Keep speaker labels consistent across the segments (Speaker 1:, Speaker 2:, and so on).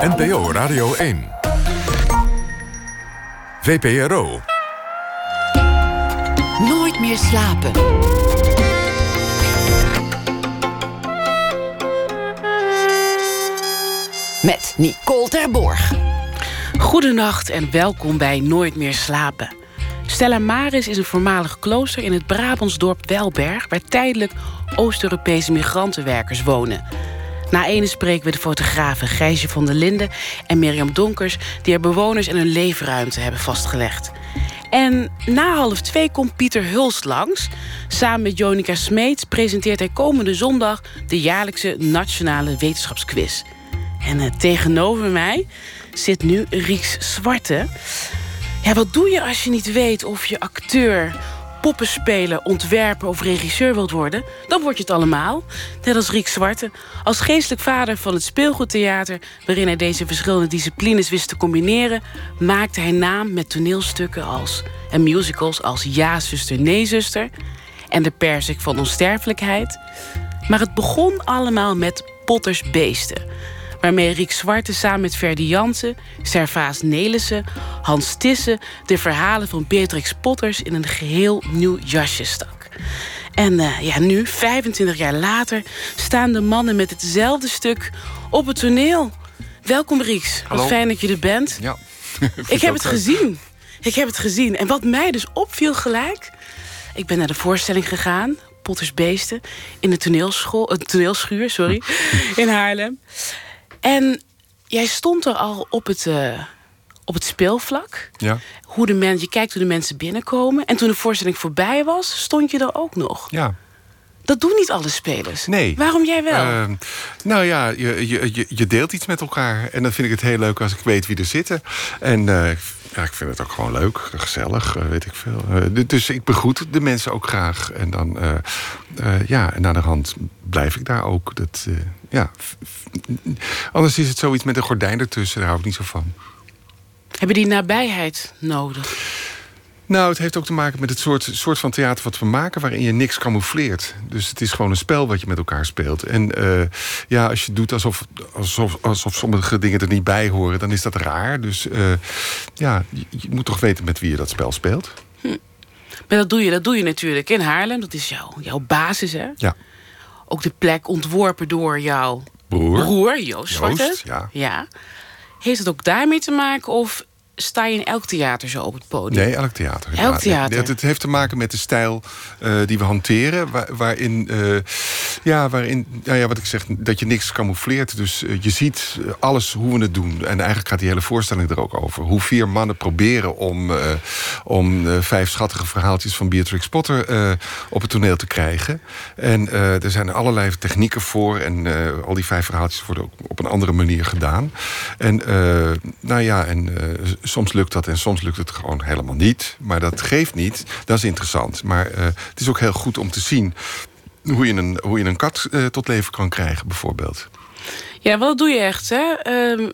Speaker 1: NPO Radio 1. VPRO.
Speaker 2: Nooit meer slapen. Met Nicole Terborg.
Speaker 3: Goedenacht en welkom bij Nooit meer slapen. Stella Maris is een voormalig klooster in het Brabants dorp Welberg... waar tijdelijk Oost-Europese migrantenwerkers wonen. Na ene spreken we de fotografen Gijsje van der Linden en Mirjam Donkers... die er bewoners en hun leefruimte hebben vastgelegd. En na half twee komt Pieter Hulst langs. Samen met Jonica Smeets presenteert hij komende zondag... de jaarlijkse Nationale Wetenschapsquiz. En uh, tegenover mij zit nu Rieks Zwarte. Ja, wat doe je als je niet weet of je acteur, poppenspeler, ontwerper of regisseur wilt worden? Dan word je het allemaal. Net als Riek Zwarte. Als geestelijk vader van het speelgoedtheater... waarin hij deze verschillende disciplines wist te combineren... maakte hij naam met toneelstukken als... en musicals als Ja, zuster, nee, zuster... en De persik van onsterfelijkheid. Maar het begon allemaal met Potters Beesten waarmee Riek Zwarte samen met Ferdi Jansen, Servaas Nelissen, Hans Tissen de verhalen van Beatrix Potters in een geheel nieuw jasje stak. En uh, ja, nu, 25 jaar later, staan de mannen met hetzelfde stuk op het toneel. Welkom Rieks, wat fijn dat je er bent.
Speaker 4: Ja.
Speaker 3: Ik heb het gezien. Ik heb het gezien. En wat mij dus opviel gelijk... Ik ben naar de voorstelling gegaan, Potters Beesten... in de toneelschool, uh, toneelschuur, sorry, in Haarlem. En jij stond er al op het, uh, op het speelvlak.
Speaker 4: Ja.
Speaker 3: Hoe de men, je kijkt hoe de mensen binnenkomen. En toen de voorstelling voorbij was, stond je er ook nog.
Speaker 4: Ja.
Speaker 3: Dat doen niet alle spelers.
Speaker 4: Nee.
Speaker 3: Waarom jij wel?
Speaker 4: Uh, nou ja, je, je, je deelt iets met elkaar. En dan vind ik het heel leuk als ik weet wie er zitten. En uh, ja, ik vind het ook gewoon leuk, gezellig, uh, weet ik veel. dus ik begroet de mensen ook graag. En dan, ja, en aan de hand blijf ik daar ook. Dat, ja. Anders is het zoiets met een gordijn ertussen, daar hou ik niet zo van.
Speaker 3: Hebben die nabijheid nodig?
Speaker 4: Nou, het heeft ook te maken met het soort, soort van theater wat we maken... waarin je niks camoufleert. Dus het is gewoon een spel wat je met elkaar speelt. En uh, ja, als je doet alsof, alsof, alsof sommige dingen er niet bij horen... dan is dat raar. Dus uh, ja, je, je, moet toch weten met wie je dat spel speelt.
Speaker 3: Hm. Maar dat doe je, dat doe je natuurlijk in Haarlem. Dat is jouw, jouw basis, hè?
Speaker 4: Ja.
Speaker 3: Ook de plek ontworpen door jouw
Speaker 4: broer,
Speaker 3: broer Joost.
Speaker 4: Joost, ja.
Speaker 3: ja. Heeft het ook daarmee te maken of sta je in elk theater zo op het podium?
Speaker 4: Nee, elk theater.
Speaker 3: Elk theater.
Speaker 4: Het, het, heeft te maken met de stijl uh, die we hanteren. Waar, waarin, uh, ja, waarin nou ja, wat ik zeg, dat je niks camoufleert. Dus uh, je ziet alles hoe we het doen. En eigenlijk gaat die hele voorstelling er ook over. Hoe vier mannen proberen om, om vijf schattige verhaaltjes van Beatrix Potter op het toneel te krijgen. En er zijn allerlei technieken voor. En al die vijf verhaaltjes worden ook op een andere manier gedaan. En nou ja, en soms lukt dat en soms lukt het gewoon helemaal niet. Maar dat geeft niet. Dat is interessant. Maar uh, het is ook heel goed om te zien hoe je een, hoe je een kat uh, tot leven kan krijgen, bijvoorbeeld.
Speaker 3: Ja, wat doe je echt, hè? Uh,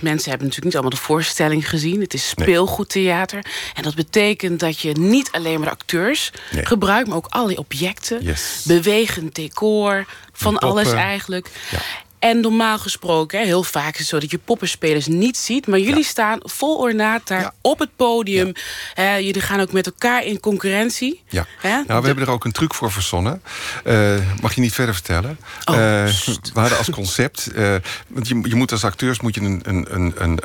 Speaker 3: mensen hebben natuurlijk niet allemaal de voorstelling gezien. Het is speelgoedtheater. En dat betekent dat je niet alleen maar de acteurs
Speaker 4: nee.
Speaker 3: gebruikt... maar ook alle objecten,
Speaker 4: yes.
Speaker 3: bewegend decor, van alles eigenlijk.
Speaker 4: Ja.
Speaker 3: En normaal gesproken, heel vaak is het zo dat je poppenspelers niet ziet. Maar jullie ja. staan vol ornaat daar ja. op het podium. Ja. Uh, jullie gaan ook met elkaar in concurrentie.
Speaker 4: Ja,
Speaker 3: Hè?
Speaker 4: nou, we de... hebben er ook een truc voor verzonnen. Uh, mag je niet verder vertellen.
Speaker 3: Oh,
Speaker 4: uh, we hadden als concept... want je, je moet als acteurs moet je een, een, een, een,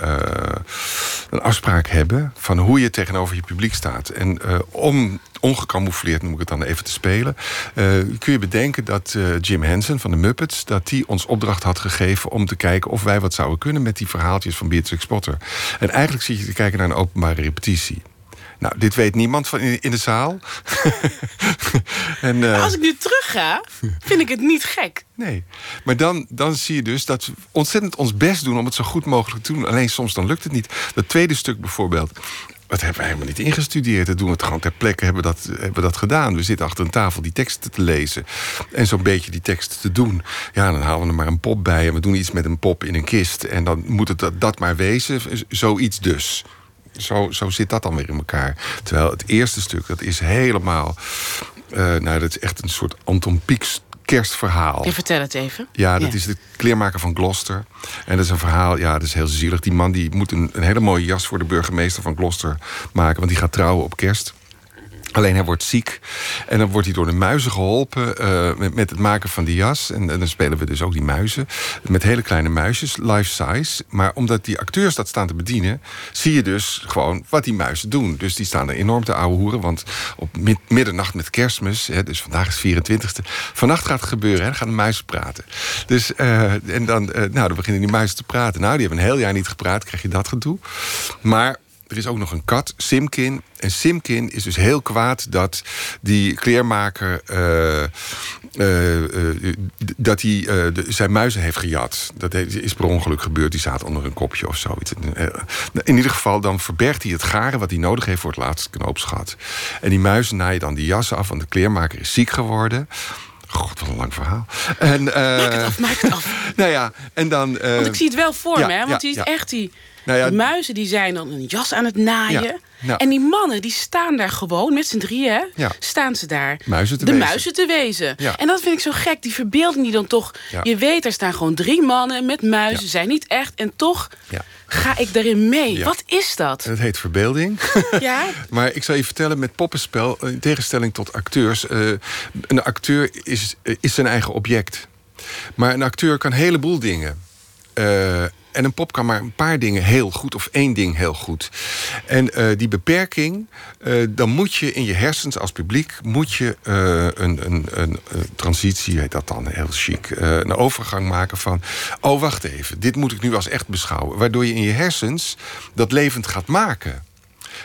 Speaker 4: een afspraak hebben... van hoe je tegenover je publiek staat. En om ongecamoufleerd, noem ik het dan even, te spelen... kun je bedenken dat Jim Henson van de Muppets... dat die ons opdracht had gegeven om te kijken of wij wat zouden kunnen met die verhaaltjes van Beatrix Potter. En eigenlijk zit je te kijken naar een openbare repetitie. Nou, dit weet niemand van in, in de zaal.
Speaker 3: en, uh... Als ik nu terug ga, vind ik het niet gek.
Speaker 4: Nee, maar dan, dan zie je dus dat we ontzettend ons best doen om het zo goed mogelijk te doen. Alleen soms dan lukt het niet. Dat tweede stuk bijvoorbeeld. Dat hebben we helemaal niet ingestudeerd. Dat doen we het gewoon ter plekke, hebben dat, hebben dat gedaan. We zitten achter een tafel die teksten te lezen. En zo'n beetje die teksten te doen. Ja, dan halen we er maar een pop bij. En we doen iets met een pop in een kist. En dan moet het dat, maar wezen. Zoiets dus. Zo, zo zit dat dan weer in elkaar. Terwijl het eerste stuk, dat is helemaal... Uh, nou, dat is echt een soort Anton Pieck kerstverhaal.
Speaker 3: Ja, vertel het even.
Speaker 4: Ja, dat is de kleermaker van Gloucester. En dat is een verhaal, ja, dat is heel zielig. Die man die moet een, een hele mooie jas voor de burgemeester van Gloucester maken... want die gaat trouwen op kerst. Alleen hij wordt ziek en dan wordt hij door de muizen geholpen uh, met, met, het maken van die jas. En, dan spelen we dus ook die muizen met hele kleine muisjes, life size. Maar omdat die acteurs dat staan te bedienen, zie je dus gewoon wat die muizen doen. Dus die staan er enorm te ouwe hoeren, want op mid, middernacht met kerstmis, hè, dus vandaag is 24e, vannacht gaat het gebeuren, hè, gaan de muizen praten. Dus, uh, en dan, uh, nou, dan beginnen die muizen te praten. Nou, die hebben een heel jaar niet gepraat, krijg je dat gedoe. Maar er is ook nog een kat, Simkin. En Simkin is dus heel kwaad dat die kleermaker... Uh, uh, uh, dat hij zijn muizen heeft gejat. Dat is per ongeluk gebeurd. Die zaten onder een kopje of zoiets. In ieder geval, dan verbergt hij het garen... wat hij nodig heeft voor het laatste knoopsgat. En die muizen naaien dan die jassen af... want de kleermaker is ziek geworden... God, wat een lang verhaal. En, uh,
Speaker 3: maak het af, maak het af.
Speaker 4: nou ja, en dan... Uh,
Speaker 3: want ik zie het wel voor ja, me, hè? Want ja, ziet ja. echt die... Nou ja, die muizen die zijn dan een jas aan het naaien. Ja, nou. En die mannen die staan daar gewoon, met z'n drieën, ja. staan ze daar
Speaker 4: muizen te
Speaker 3: de
Speaker 4: wezen.
Speaker 3: muizen te wezen. En dat vind ik zo gek, die verbeelding die dan toch... Je weet, er staan gewoon drie mannen met muizen, zijn niet echt. En toch ga ik daarin mee. Wat is dat?
Speaker 4: Het heet verbeelding.
Speaker 3: Ja.
Speaker 4: maar ik zal je vertellen, met poppenspel, in tegenstelling tot acteurs... Uh, een acteur is, is zijn eigen object. Maar een acteur kan een heleboel dingen... Uh, en een pop kan maar een paar dingen heel goed of één ding heel goed. En uh, die beperking, uh, dan moet je in je hersens als publiek... moet je uh, een, een, een, transitie, heet dat dan, heel chic... een overgang maken van... oh, wacht even, dit moet ik nu als echt beschouwen. Waardoor je in je hersens dat levend gaat maken...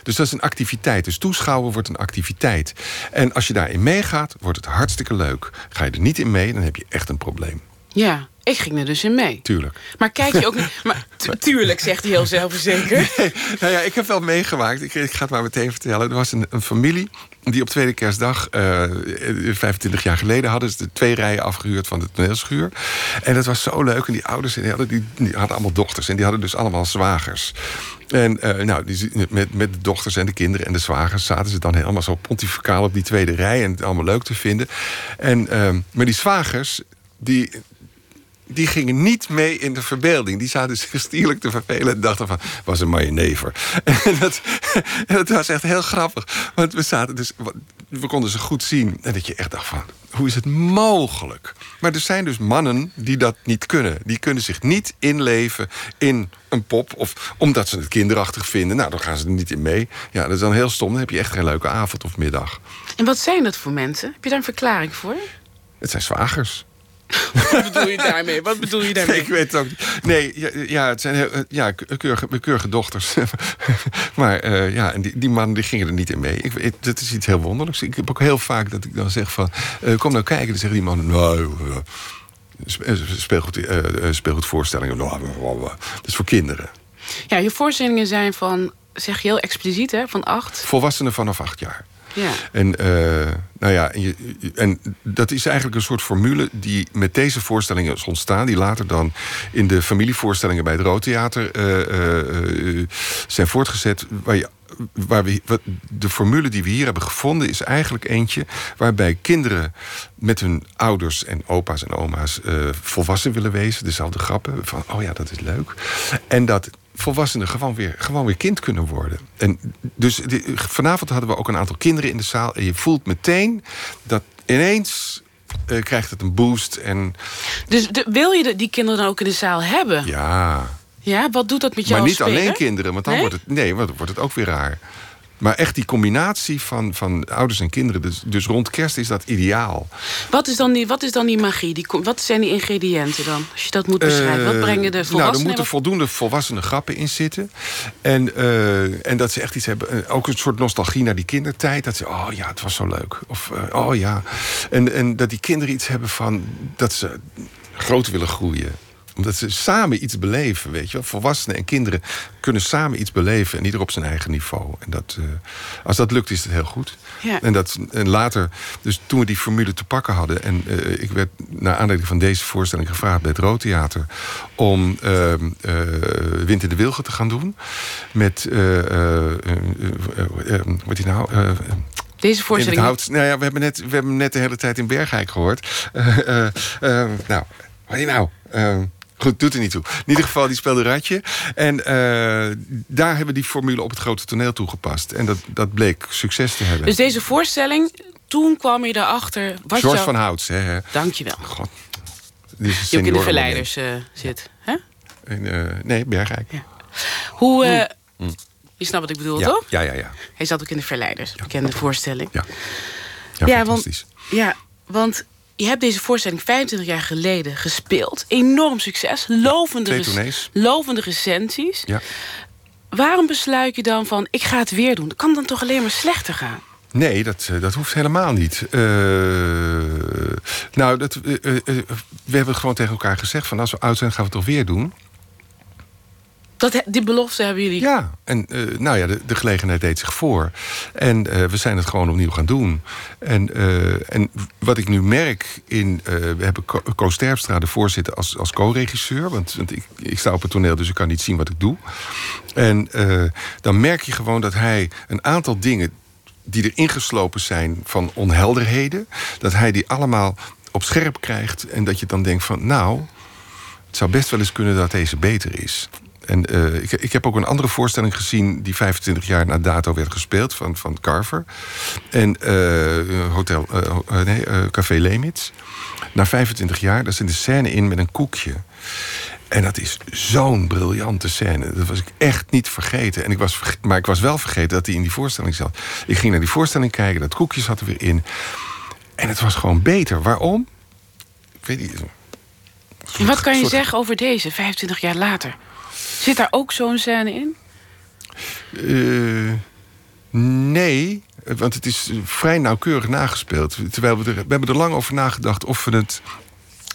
Speaker 4: Dus dat is een activiteit. Dus toeschouwen wordt een activiteit. En als je daarin meegaat, wordt het hartstikke leuk. Ga je er niet in mee, dan heb je echt een probleem.
Speaker 3: Ja, ik ging er dus in mee.
Speaker 4: Tuurlijk.
Speaker 3: Maar kijk je ook niet... Maar tuurlijk, zegt hij heel zelfverzekerd.
Speaker 4: Nee, nou ja, ik heb wel meegemaakt. Ik, ik, ga het maar meteen vertellen. Er was een, een familie die op tweede kerstdag, uh, 25 jaar geleden... hadden ze de twee rijen afgehuurd van de toneelschuur. En dat was zo leuk. En die ouders die hadden, die, die hadden allemaal dochters. En die hadden dus allemaal zwagers. En uh, nou, die, met, met de dochters en de kinderen en de zwagers... zaten ze dan helemaal zo pontificaal op die tweede rij... en het allemaal leuk te vinden. En, uh, maar die zwagers... Die, die gingen niet mee in de verbeelding. Die zaten zich stierlijk te vervelen en dachten van... was een majenever. En dat, dat was echt heel grappig. Want we zaten dus... We konden ze goed zien. En dat je echt dacht van... Hoe is het mogelijk? Maar er zijn dus mannen die dat niet kunnen. Die kunnen zich niet inleven in een pop. Of omdat ze het kinderachtig vinden. Nou, dan gaan ze er niet in mee. Ja, dat is dan heel stom. Dan heb je echt geen leuke avond of middag.
Speaker 3: En wat zijn dat voor mensen? Heb je daar een verklaring voor?
Speaker 4: Het zijn zwagers.
Speaker 3: Wat bedoel je daarmee? Wat bedoel je daarmee?
Speaker 4: Nee, ik weet het ook niet. Nee, ja, ja het zijn heel, ja, keurige, keurige dochters. maar uh, ja, en die, die mannen die gingen er niet in mee. Ik, het, het is iets heel wonderlijks. Ik heb ook heel vaak dat ik dan zeg van... Uh, kom nou kijken. Dan zeggen die mannen... Nou, uh, speelgoed, speelgoedvoorstellingen. Nou, dat is voor kinderen.
Speaker 3: Ja, je voorstellingen zijn van... Zeg je heel expliciet, hè? Van acht?
Speaker 4: Volwassenen vanaf acht jaar. En, uh, nou ja, en, dat is eigenlijk een soort formule die met deze voorstellingen is ontstaan. Die later dan in de familievoorstellingen bij het Roodtheater uh, uh, zijn voortgezet. Waar we, de formule die we hier hebben gevonden is eigenlijk eentje waarbij kinderen met hun ouders en opa's en oma's volwassen willen wezen. Dezelfde grappen van, oh ja, dat is leuk. En dat volwassenen gewoon weer, gewoon weer kind kunnen worden. En dus die, vanavond hadden we ook een aantal kinderen in de zaal. En je voelt meteen dat ineens uh, krijgt het een boost. En...
Speaker 3: Dus de, wil je de, die kinderen dan ook in de zaal hebben?
Speaker 4: Ja.
Speaker 3: Ja, wat doet dat met jou
Speaker 4: Maar niet alleen kinderen, want dan
Speaker 3: nee?
Speaker 4: wordt het, nee, want dan wordt het ook weer raar. Maar echt die combinatie van, van ouders en kinderen. Dus, dus rond kerst is dat ideaal.
Speaker 3: Wat is dan die, wat is dan die magie? Die, wat zijn die ingrediënten dan? Als je dat moet beschrijven. Uh, wat brengen de volwassenen?
Speaker 4: Nou, er moeten voldoende volwassene grappen in zitten. En, uh, en dat ze echt iets hebben. Ook een soort nostalgie naar die kindertijd. Dat ze, oh ja, het was zo leuk. Of, uh, oh ja. En, en dat die kinderen iets hebben van... dat ze groot willen groeien omdat ze samen iets beleven, weet je wel. Volwassenen en kinderen kunnen samen iets beleven... en ieder op zijn eigen niveau. En dat, uh, als dat lukt, is het heel goed.
Speaker 3: Ja.
Speaker 4: En, dat, en later, dus toen we die formule te pakken hadden... en uh, ik werd naar aanleiding van deze voorstelling gevraagd bij het Roodtheater... om uh, Wind in de Wilgen te gaan doen. Met, wat die nou...
Speaker 3: Deze
Speaker 4: In het
Speaker 3: voorstelling...
Speaker 4: hout, nou ja, we hebben, net, we hebben net de hele tijd in Bergijk gehoord. Eh, eh, eh, nou, wat is nou? Goed, doet er niet toe. In ieder geval, die speelde Ratje. En eh, daar hebben we die formule op het grote toneel toegepast. En dat, dat bleek succes te hebben.
Speaker 3: Dus deze voorstelling, toen kwam je erachter... Wat
Speaker 4: George
Speaker 3: jou...
Speaker 4: van Houts, hè.
Speaker 3: Dankjewel.
Speaker 4: God.
Speaker 3: Die
Speaker 4: een
Speaker 3: ook in de verleiders eh, zit. Hè?
Speaker 4: Eh, nee, Bergijk.
Speaker 3: Ja. Hoe... eh, Je snapt wat ik bedoel,
Speaker 4: Ja,
Speaker 3: toch?
Speaker 4: ja, ja. ja.
Speaker 3: Hij zat ook in de verleiders, bekende voorstelling.
Speaker 4: ja. ja,
Speaker 3: Ja, want,
Speaker 4: fantastisch.
Speaker 3: ja, want je hebt deze voorstelling 25 jaar geleden gespeeld. Enorm succes, lovende, rec- lovende recensies.
Speaker 4: Ja.
Speaker 3: Waarom besluit je dan van, ik ga het weer doen? Dat kan dan toch alleen maar slechter gaan?
Speaker 4: Nee, dat, eh, dat hoeft helemaal niet. Eh, nou, dat, eh, we hebben gewoon tegen elkaar gezegd... van als we oud zijn, gaan we het toch weer doen.
Speaker 3: Dat, die belofte hebben jullie.
Speaker 4: Ja, en eh, nou ja, de, gelegenheid deed zich voor. En eh, we zijn het gewoon opnieuw gaan doen. En, eh, en wat ik nu merk in... we hebben Co- Koos de voorzitter, als, als co-regisseur. Want, ik, ik sta op het toneel, dus ik kan niet zien wat ik doe. En dan merk je gewoon dat hij een aantal dingen... die er ingeslopen zijn van onhelderheden... dat hij die allemaal op scherp krijgt. En dat je dan denkt van, nou... Het zou best wel eens kunnen dat deze beter is. En eh, ik, ik heb ook een andere voorstelling gezien... die 25 jaar na dato werd gespeeld, van, van Carver. En eh, hotel, eh, nee, Café Lemitz. Na 25 jaar, daar zit een scène in met een koekje. En dat is zo'n briljante scène. Dat was ik echt niet vergeten. En ik was, maar ik was wel vergeten dat hij in die voorstelling zat. Ik ging naar die voorstelling kijken, dat koekje zat er weer in. En het was gewoon beter. Waarom? Ik weet niet.
Speaker 3: En wat kan je
Speaker 4: soort-
Speaker 3: zeggen over deze, 25 jaar later? Zit daar ook zo'n scène in?
Speaker 4: Eh, nee, want het is vrij nauwkeurig nagespeeld. Terwijl we er, we hebben er lang over nagedacht of we het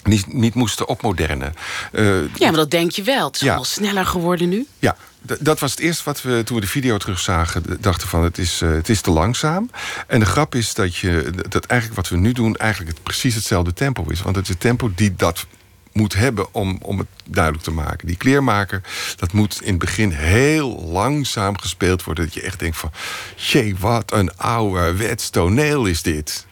Speaker 4: niet, niet moesten opmodernen. Eh,
Speaker 3: Ja, maar dat denk je wel. Het is
Speaker 4: Ja.
Speaker 3: allemaal sneller geworden nu.
Speaker 4: ja, dat was het eerste wat we toen we de video terugzagen dachten van het is, eh, het is te langzaam. En de grap is dat, je, dat eigenlijk wat we nu doen eigenlijk het, precies hetzelfde tempo is. Want het is het tempo die dat moet hebben om, om het duidelijk te maken. Die kleermaker, dat moet in het begin heel langzaam gespeeld worden. Dat je echt denkt van, jee, wat een ouderwets toneel is dit.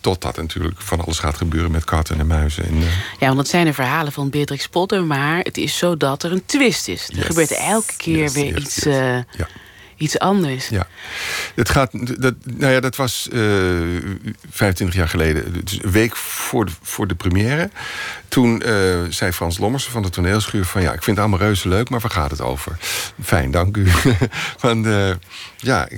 Speaker 4: Totdat natuurlijk van alles gaat gebeuren met katten en muizen. En, eh,
Speaker 3: Ja, want dat zijn de verhalen van Beatrix Potter. Maar het is zo dat er een twist is. Er
Speaker 4: Yes.
Speaker 3: gebeurt elke keer
Speaker 4: Yes,
Speaker 3: weer
Speaker 4: yes,
Speaker 3: iets, eh,
Speaker 4: ja.
Speaker 3: Iets anders.
Speaker 4: Ja, het gaat, dat, nou ja, dat was eh 25 jaar geleden, dus een week voor de, voor de première. Toen eh, zei Frans Lommersen van de toneelschuur van... ja, ik vind het allemaal reuze leuk, maar waar gaat het over? Fijn, dank u. van, eh, ja,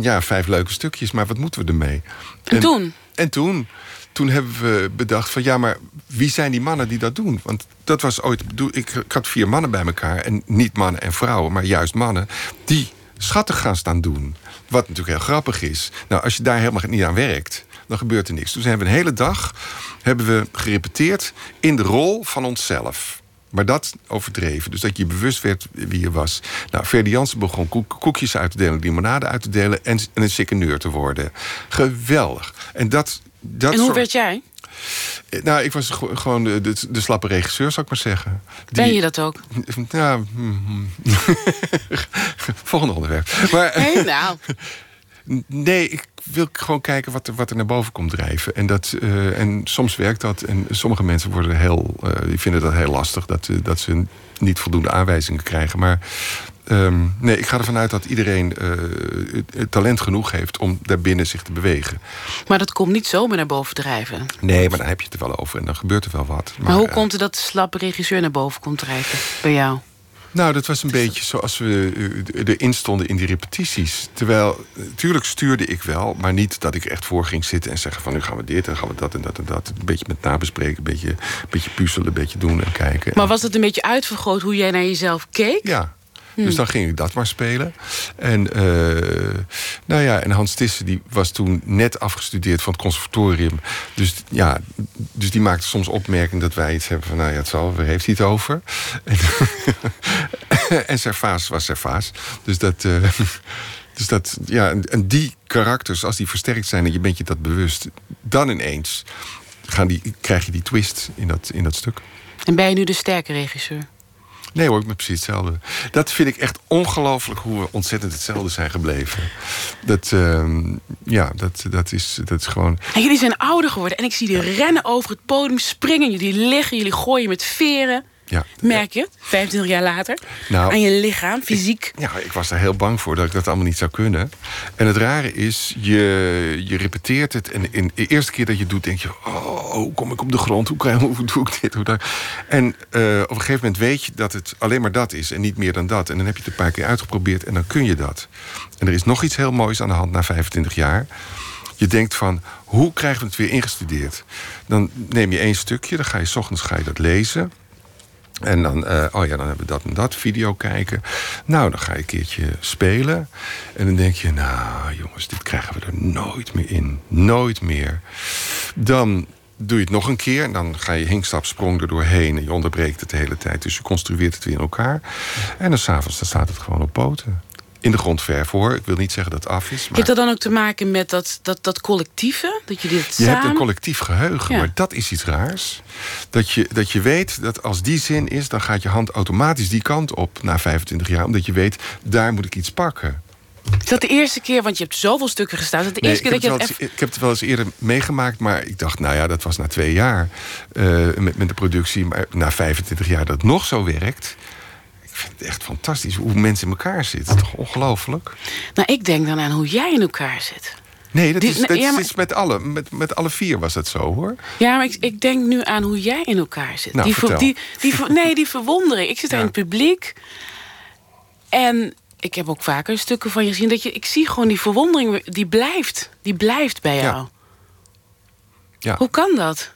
Speaker 4: ja, vijf leuke stukjes, maar wat moeten we ermee?
Speaker 3: En toen?
Speaker 4: En toen, toen hebben we bedacht van ja, maar wie zijn die mannen die dat doen? Want dat was ooit ik, ik had vier mannen bij elkaar en niet mannen en vrouwen, maar juist mannen die schattig gaan staan doen. Wat natuurlijk heel grappig is. Nou, als je daar helemaal niet aan werkt, dan gebeurt er niks. Toen hebben we een hele dag hebben we gerepeteerd in de rol van onszelf. Maar dat overdreven. Dus dat je bewust werd wie je was. Nou, Verdi Jansen begon koek- koekjes uit te delen, limonade uit te delen en, en een sikkeneur te worden. Geweldig. En dat. dat
Speaker 3: En hoe
Speaker 4: soort-
Speaker 3: werd jij?
Speaker 4: Nou, ik was ge- gewoon de, de, de slappe regisseur, zou ik maar zeggen. Die-
Speaker 3: Ben je dat ook?
Speaker 4: Ja. hmm, hmm. Volgende onderwerp. Maar,
Speaker 3: Nee, nou.
Speaker 4: Nee, ik wil gewoon kijken wat er, wat er naar boven komt drijven. En, dat, eh, en soms werkt dat. En sommige mensen worden heel, eh, die vinden dat heel lastig. Dat, eh, dat ze niet voldoende aanwijzingen krijgen. Maar ehm, nee, ik ga ervan uit dat iedereen het talent genoeg heeft... om daarbinnen zich te bewegen.
Speaker 3: Maar dat komt niet zomaar naar boven drijven.
Speaker 4: Nee, maar dan heb je het er wel over. En dan gebeurt er wel wat.
Speaker 3: Maar hoe
Speaker 4: eh,
Speaker 3: komt het dat de slappe regisseur naar boven komt drijven bij jou?
Speaker 4: Nou, dat was een beetje zoals we eh, erin stonden in die repetities. Terwijl, natuurlijk stuurde ik wel, maar niet dat ik echt voor ging zitten en zeggen van nu gaan we dit en gaan we dat en dat en dat. Een beetje met nabespreken, een beetje, een beetje puzzelen, een beetje doen en kijken.
Speaker 3: Maar was het een beetje uitvergroot hoe jij naar jezelf keek?
Speaker 4: Ja. Dus dan ging ik dat maar spelen. En, eh, nou ja, en Hans Tissen die was toen net afgestudeerd van het conservatorium. Dus, ja, dus die maakte soms opmerking dat wij iets hebben van... nou ja, het zal, waar heeft hij het over? En, en Servaas was Servaas. Dus dat... eh, dus dat, ja, en- en die karakters, als die versterkt zijn en je bent je dat bewust, dan ineens gaan die, krijg je die twist in dat, in dat stuk.
Speaker 3: En ben je nu de sterke regisseur?
Speaker 4: Nee hoor, ik precies hetzelfde. Dat vind ik echt ongelooflijk hoe we ontzettend hetzelfde zijn gebleven. Dat, ehm, ja, dat, dat, is, dat is gewoon...
Speaker 3: En jullie zijn ouder geworden en ik zie jullie rennen over het podium, springen. Jullie liggen, jullie gooien met veren.
Speaker 4: Ja.
Speaker 3: Merk je het, 25 jaar later,
Speaker 4: Nou,
Speaker 3: aan je lichaam, fysiek.
Speaker 4: Ja, ik was daar heel bang voor dat ik dat allemaal niet zou kunnen. En het rare is, je, je repeteert het. En in de eerste keer dat je het doet, denk je... oh, hoe kom ik op de grond? Hoe, krijg, hoe doe ik dit? Hoe dat? En eh, op een gegeven moment weet je dat het alleen maar dat is... en niet meer dan dat. En dan heb je het een paar keer uitgeprobeerd en dan kun je dat. En er is nog iets heel moois aan de hand na 25 jaar. Je denkt van, hoe krijgen we het weer ingestudeerd? Dan neem je één stukje, dan ga je 's ochtends ga je dat lezen... En dan, eh, oh ja, dan hebben we dat en dat, video kijken. Nou, dan ga je een keertje spelen. En dan denk je, nou jongens, dit krijgen we er nooit meer in. Nooit meer. Dan doe je het nog een keer. En dan ga je hinkstap sprong er doorheen. En je onderbreekt het de hele tijd. Dus je construeert het weer in elkaar. En dan s'avonds staat het gewoon op poten. In de grond ver voor. Ik wil niet zeggen dat het af is. Maar...
Speaker 3: Heeft dat dan ook te maken met dat, dat, dat collectieve? Dat jullie het
Speaker 4: Je
Speaker 3: samen...
Speaker 4: hebt een collectief geheugen,
Speaker 3: Ja.
Speaker 4: maar dat is iets raars. Dat je, dat je weet dat als die zin is, dan gaat je hand automatisch die kant op na 25 jaar. Omdat je weet, daar moet ik iets pakken.
Speaker 3: Is dat de eerste keer, want je hebt zoveel stukken gestaan. Dat de
Speaker 4: Nee,
Speaker 3: eerste
Speaker 4: ik,
Speaker 3: keer
Speaker 4: heb
Speaker 3: dat
Speaker 4: het
Speaker 3: je
Speaker 4: wel
Speaker 3: dat
Speaker 4: eens, ik heb het wel eens eerder meegemaakt, maar ik dacht, nou ja, dat was na twee jaar eh, met, met de productie. Maar na 25 jaar dat het nog zo werkt. Ik vind het echt fantastisch hoe mensen in elkaar zitten. Toch ongelooflijk?
Speaker 3: Nou, ik denk dan aan hoe jij in elkaar zit.
Speaker 4: Nee, dat is, dat
Speaker 3: ja, maar-
Speaker 4: is met alle. Met, met alle vier was dat zo hoor.
Speaker 3: Ja, maar ik, ik denk nu aan hoe jij in elkaar zit.
Speaker 4: Nou,
Speaker 3: die, ver- die, die, ver- nee, die verwondering. Ik zit
Speaker 4: Ja.
Speaker 3: in het publiek. En ik heb ook vaker stukken van je gezien. Dat je, ik zie gewoon die verwondering, die blijft. Die blijft bij jou.
Speaker 4: Ja,
Speaker 3: Hoe kan dat?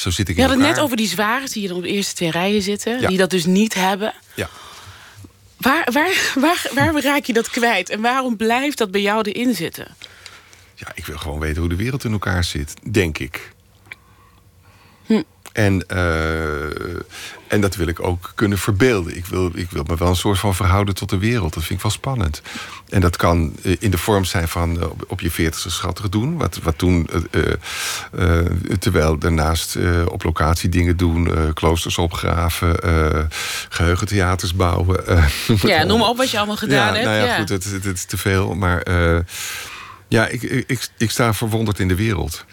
Speaker 4: Zo zit ik
Speaker 3: Je had het net over die zware die er op de eerste twee rijen zitten.
Speaker 4: Ja.
Speaker 3: Die dat dus niet hebben.
Speaker 4: Ja.
Speaker 3: Waar, waar, waar, waar raak je dat kwijt? En waarom blijft dat bij jou erin zitten?
Speaker 4: Ja, ik wil gewoon weten hoe de wereld in elkaar zit, denk ik.
Speaker 3: Hm.
Speaker 4: En, eh, en dat wil ik ook kunnen verbeelden. Ik wil, ik wil me wel een soort van verhouden tot de wereld. Dat vind ik wel spannend. En dat kan eh, in de vorm zijn van eh, op, je veertigste schattig doen. Wat, wat toen, eh, terwijl daarnaast op locatie dingen doen. kloosters opgraven, eh, geheugentheaters bouwen.
Speaker 3: Ja, noem maar op wat je allemaal gedaan
Speaker 4: ja,
Speaker 3: hebt.
Speaker 4: Nou ja,
Speaker 3: ja.
Speaker 4: goed, het, het, het is te veel. Maar ja, ik, ik, ik, ik sta verwonderd in de wereld.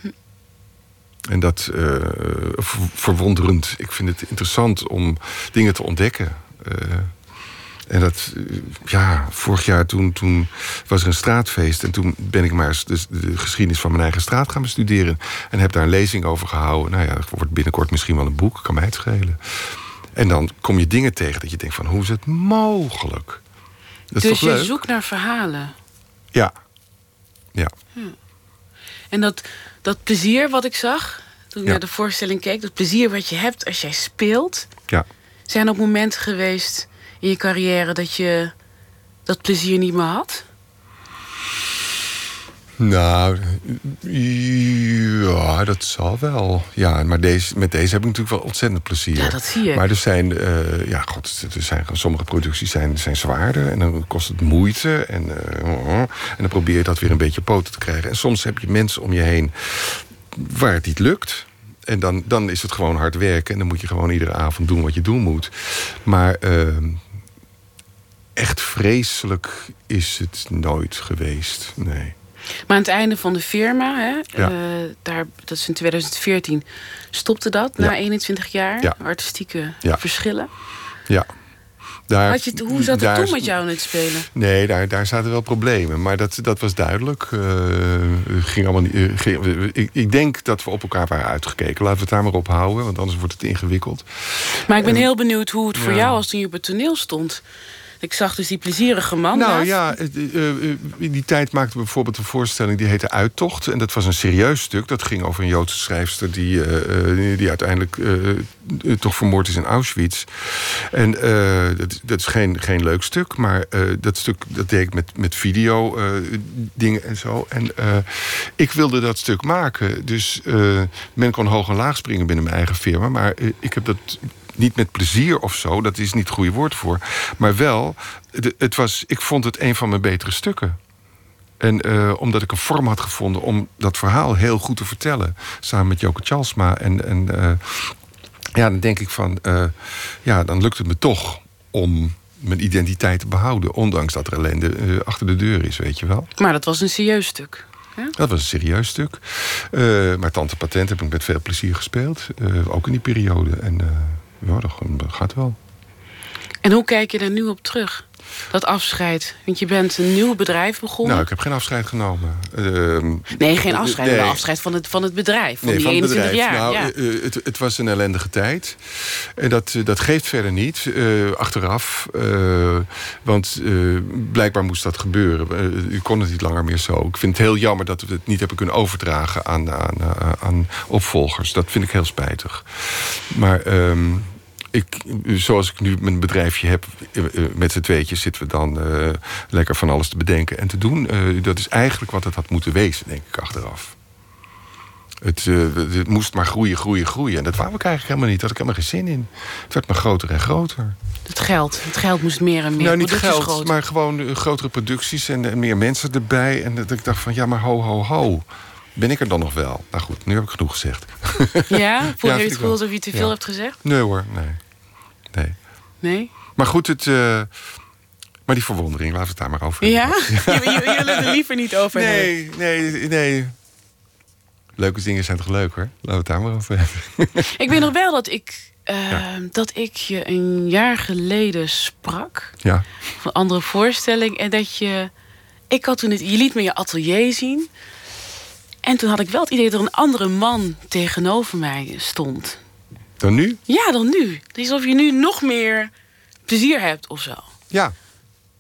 Speaker 4: En dat ver- verwonderend. Ik vind het interessant om dingen te ontdekken. Eh, en dat, eh, ja, vorig jaar toen, toen was er een straatfeest. En toen ben ik maar eens de, de geschiedenis van mijn eigen straat gaan bestuderen. En heb daar een lezing over gehouden. Nou ja, er wordt binnenkort misschien wel een boek, kan mij het schelen. En dan kom je dingen tegen dat je denkt van, hoe is het mogelijk? Dat
Speaker 3: dus je
Speaker 4: leuk?
Speaker 3: zoekt naar verhalen.
Speaker 4: Ja. Ja.
Speaker 3: En dat, dat plezier wat ik zag toen ik
Speaker 4: Ja.
Speaker 3: naar de voorstelling keek, dat plezier wat je hebt als jij speelt,
Speaker 4: Ja.
Speaker 3: zijn er ook momenten geweest in je carrière dat je dat plezier niet meer had?
Speaker 4: Nou, ja, dat zal wel. Ja, maar deze, met deze heb ik natuurlijk wel ontzettend plezier.
Speaker 3: Ja, dat zie ik.
Speaker 4: Maar er zijn, eh, ja, god, er zijn sommige producties zijn, zijn zwaarder en dan kost het moeite. En, eh, en dan probeer je dat weer een beetje poten te krijgen. En soms heb je mensen om je heen waar het niet lukt. En dan, dan is het gewoon hard werken. En dan moet je gewoon iedere avond doen wat je doen moet. Maar eh, echt vreselijk is het nooit geweest. Nee.
Speaker 3: Maar aan het einde van de firma, hè,
Speaker 4: Ja.
Speaker 3: eh, daar, dat is in 2014, stopte dat na
Speaker 4: Ja.
Speaker 3: 21 jaar
Speaker 4: Ja.
Speaker 3: artistieke verschillen.
Speaker 4: Ja. Daar,
Speaker 3: je, hoe zat het
Speaker 4: daar
Speaker 3: toen met jou in het spelen?
Speaker 4: Nee, daar, daar zaten wel problemen. Maar dat, dat was duidelijk. Eh, ging allemaal niet, eh, ging- ik, ik denk dat we op elkaar waren uitgekeken. Laten we het daar maar op houden, want anders wordt het ingewikkeld.
Speaker 3: Maar ik ben
Speaker 4: En-
Speaker 3: heel benieuwd hoe het voor jou als toen je op het toneel stond. Ik zag dus die plezierige man
Speaker 4: nou
Speaker 3: naast.
Speaker 4: ja, eh, eh, eh, in die tijd maakten we bijvoorbeeld een voorstelling die heette Uittocht. En dat was een serieus stuk. Dat ging over een Joodse schrijfster die, eh, die uiteindelijk toch vermoord is in Auschwitz. En dat, dat is geen, geen leuk stuk, maar dat stuk dat deed ik met, met video dingen en zo. En ik wilde dat stuk maken. Dus men kon hoog en laag springen binnen mijn eigen firma. Maar ik heb dat niet met plezier of zo, dat is niet het goede woord voor. Maar wel, het was, ik vond het een van mijn betere stukken. En eh, omdat ik een vorm had gevonden om dat verhaal heel goed te vertellen. Samen met Joke Chalsma. En, en, eh, ja, dan denk ik van, uh, ja, dan lukt het me toch om mijn identiteit te behouden. Ondanks dat er ellende achter de deur is, weet je wel.
Speaker 3: Maar dat was een serieus stuk. Ja?
Speaker 4: Dat was een serieus stuk. Maar Tante Patent heb ik met veel plezier gespeeld. ook in die periode. En ja, dat gaat wel.
Speaker 3: En hoe kijk je daar nu op terug? Dat afscheid? Want je bent een nieuw bedrijf begonnen.
Speaker 4: Nou, ik heb geen afscheid genomen.
Speaker 3: Uh, nee, geen afscheid, nee. maar afscheid van het, van het bedrijf. Van nee, die van 21 bedrijf. jaar. Nou, ja.
Speaker 4: uh, het, het, was een ellendige tijd. En dat, dat geeft verder niet, achteraf. want blijkbaar moest dat gebeuren. u kon het niet langer meer zo. Ik vind het heel jammer dat we het niet hebben kunnen overdragen aan, aan, aan opvolgers. Dat vind ik heel spijtig. Maar... Ehm, ik, zoals ik nu mijn bedrijfje heb, eh, eh, met z'n tweetjes zitten we dan uh, lekker van alles te bedenken en te doen. Uh, dat is eigenlijk wat het had moeten wezen, denk ik, achteraf. Het, uh, het, moest maar groeien, groeien, groeien. En dat wou ik eigenlijk helemaal niet. Daar had ik helemaal geen zin in. Het werd maar groter en groter.
Speaker 3: Het geld. Het geld moest meer en meer.
Speaker 4: Nou, niet geld, groter. maar gewoon grotere producties en, en, meer mensen erbij. En dat ik dacht van, ja, maar ho, ho, ho. Ben ik er dan nog wel? Nou goed, nu heb ik genoeg gezegd.
Speaker 3: Ja? Voel je het gevoel alsof je te veel hebt gezegd?
Speaker 4: Nee hoor, nee. Nee.
Speaker 3: Nee?
Speaker 4: Maar goed, het... Uh, maar die verwondering, laten we het daar maar over
Speaker 3: Ja? ja. je, je, je wil er liever niet over
Speaker 4: nee, hebben. Nee, nee. Leuke dingen zijn toch leuk hoor? Laten we het daar maar over hebben.
Speaker 3: ik weet nog wel dat ik... Uh, ja. dat ik je een jaar geleden sprak.
Speaker 4: Ja.
Speaker 3: Van een andere voorstelling. En dat je... Ik had toen het, je liet me je atelier zien. En toen had ik wel het idee dat er een andere man tegenover mij stond.
Speaker 4: Dan nu?
Speaker 3: Ja, dan nu. Het is alsof je nu nog meer plezier hebt of zo.
Speaker 4: Ja.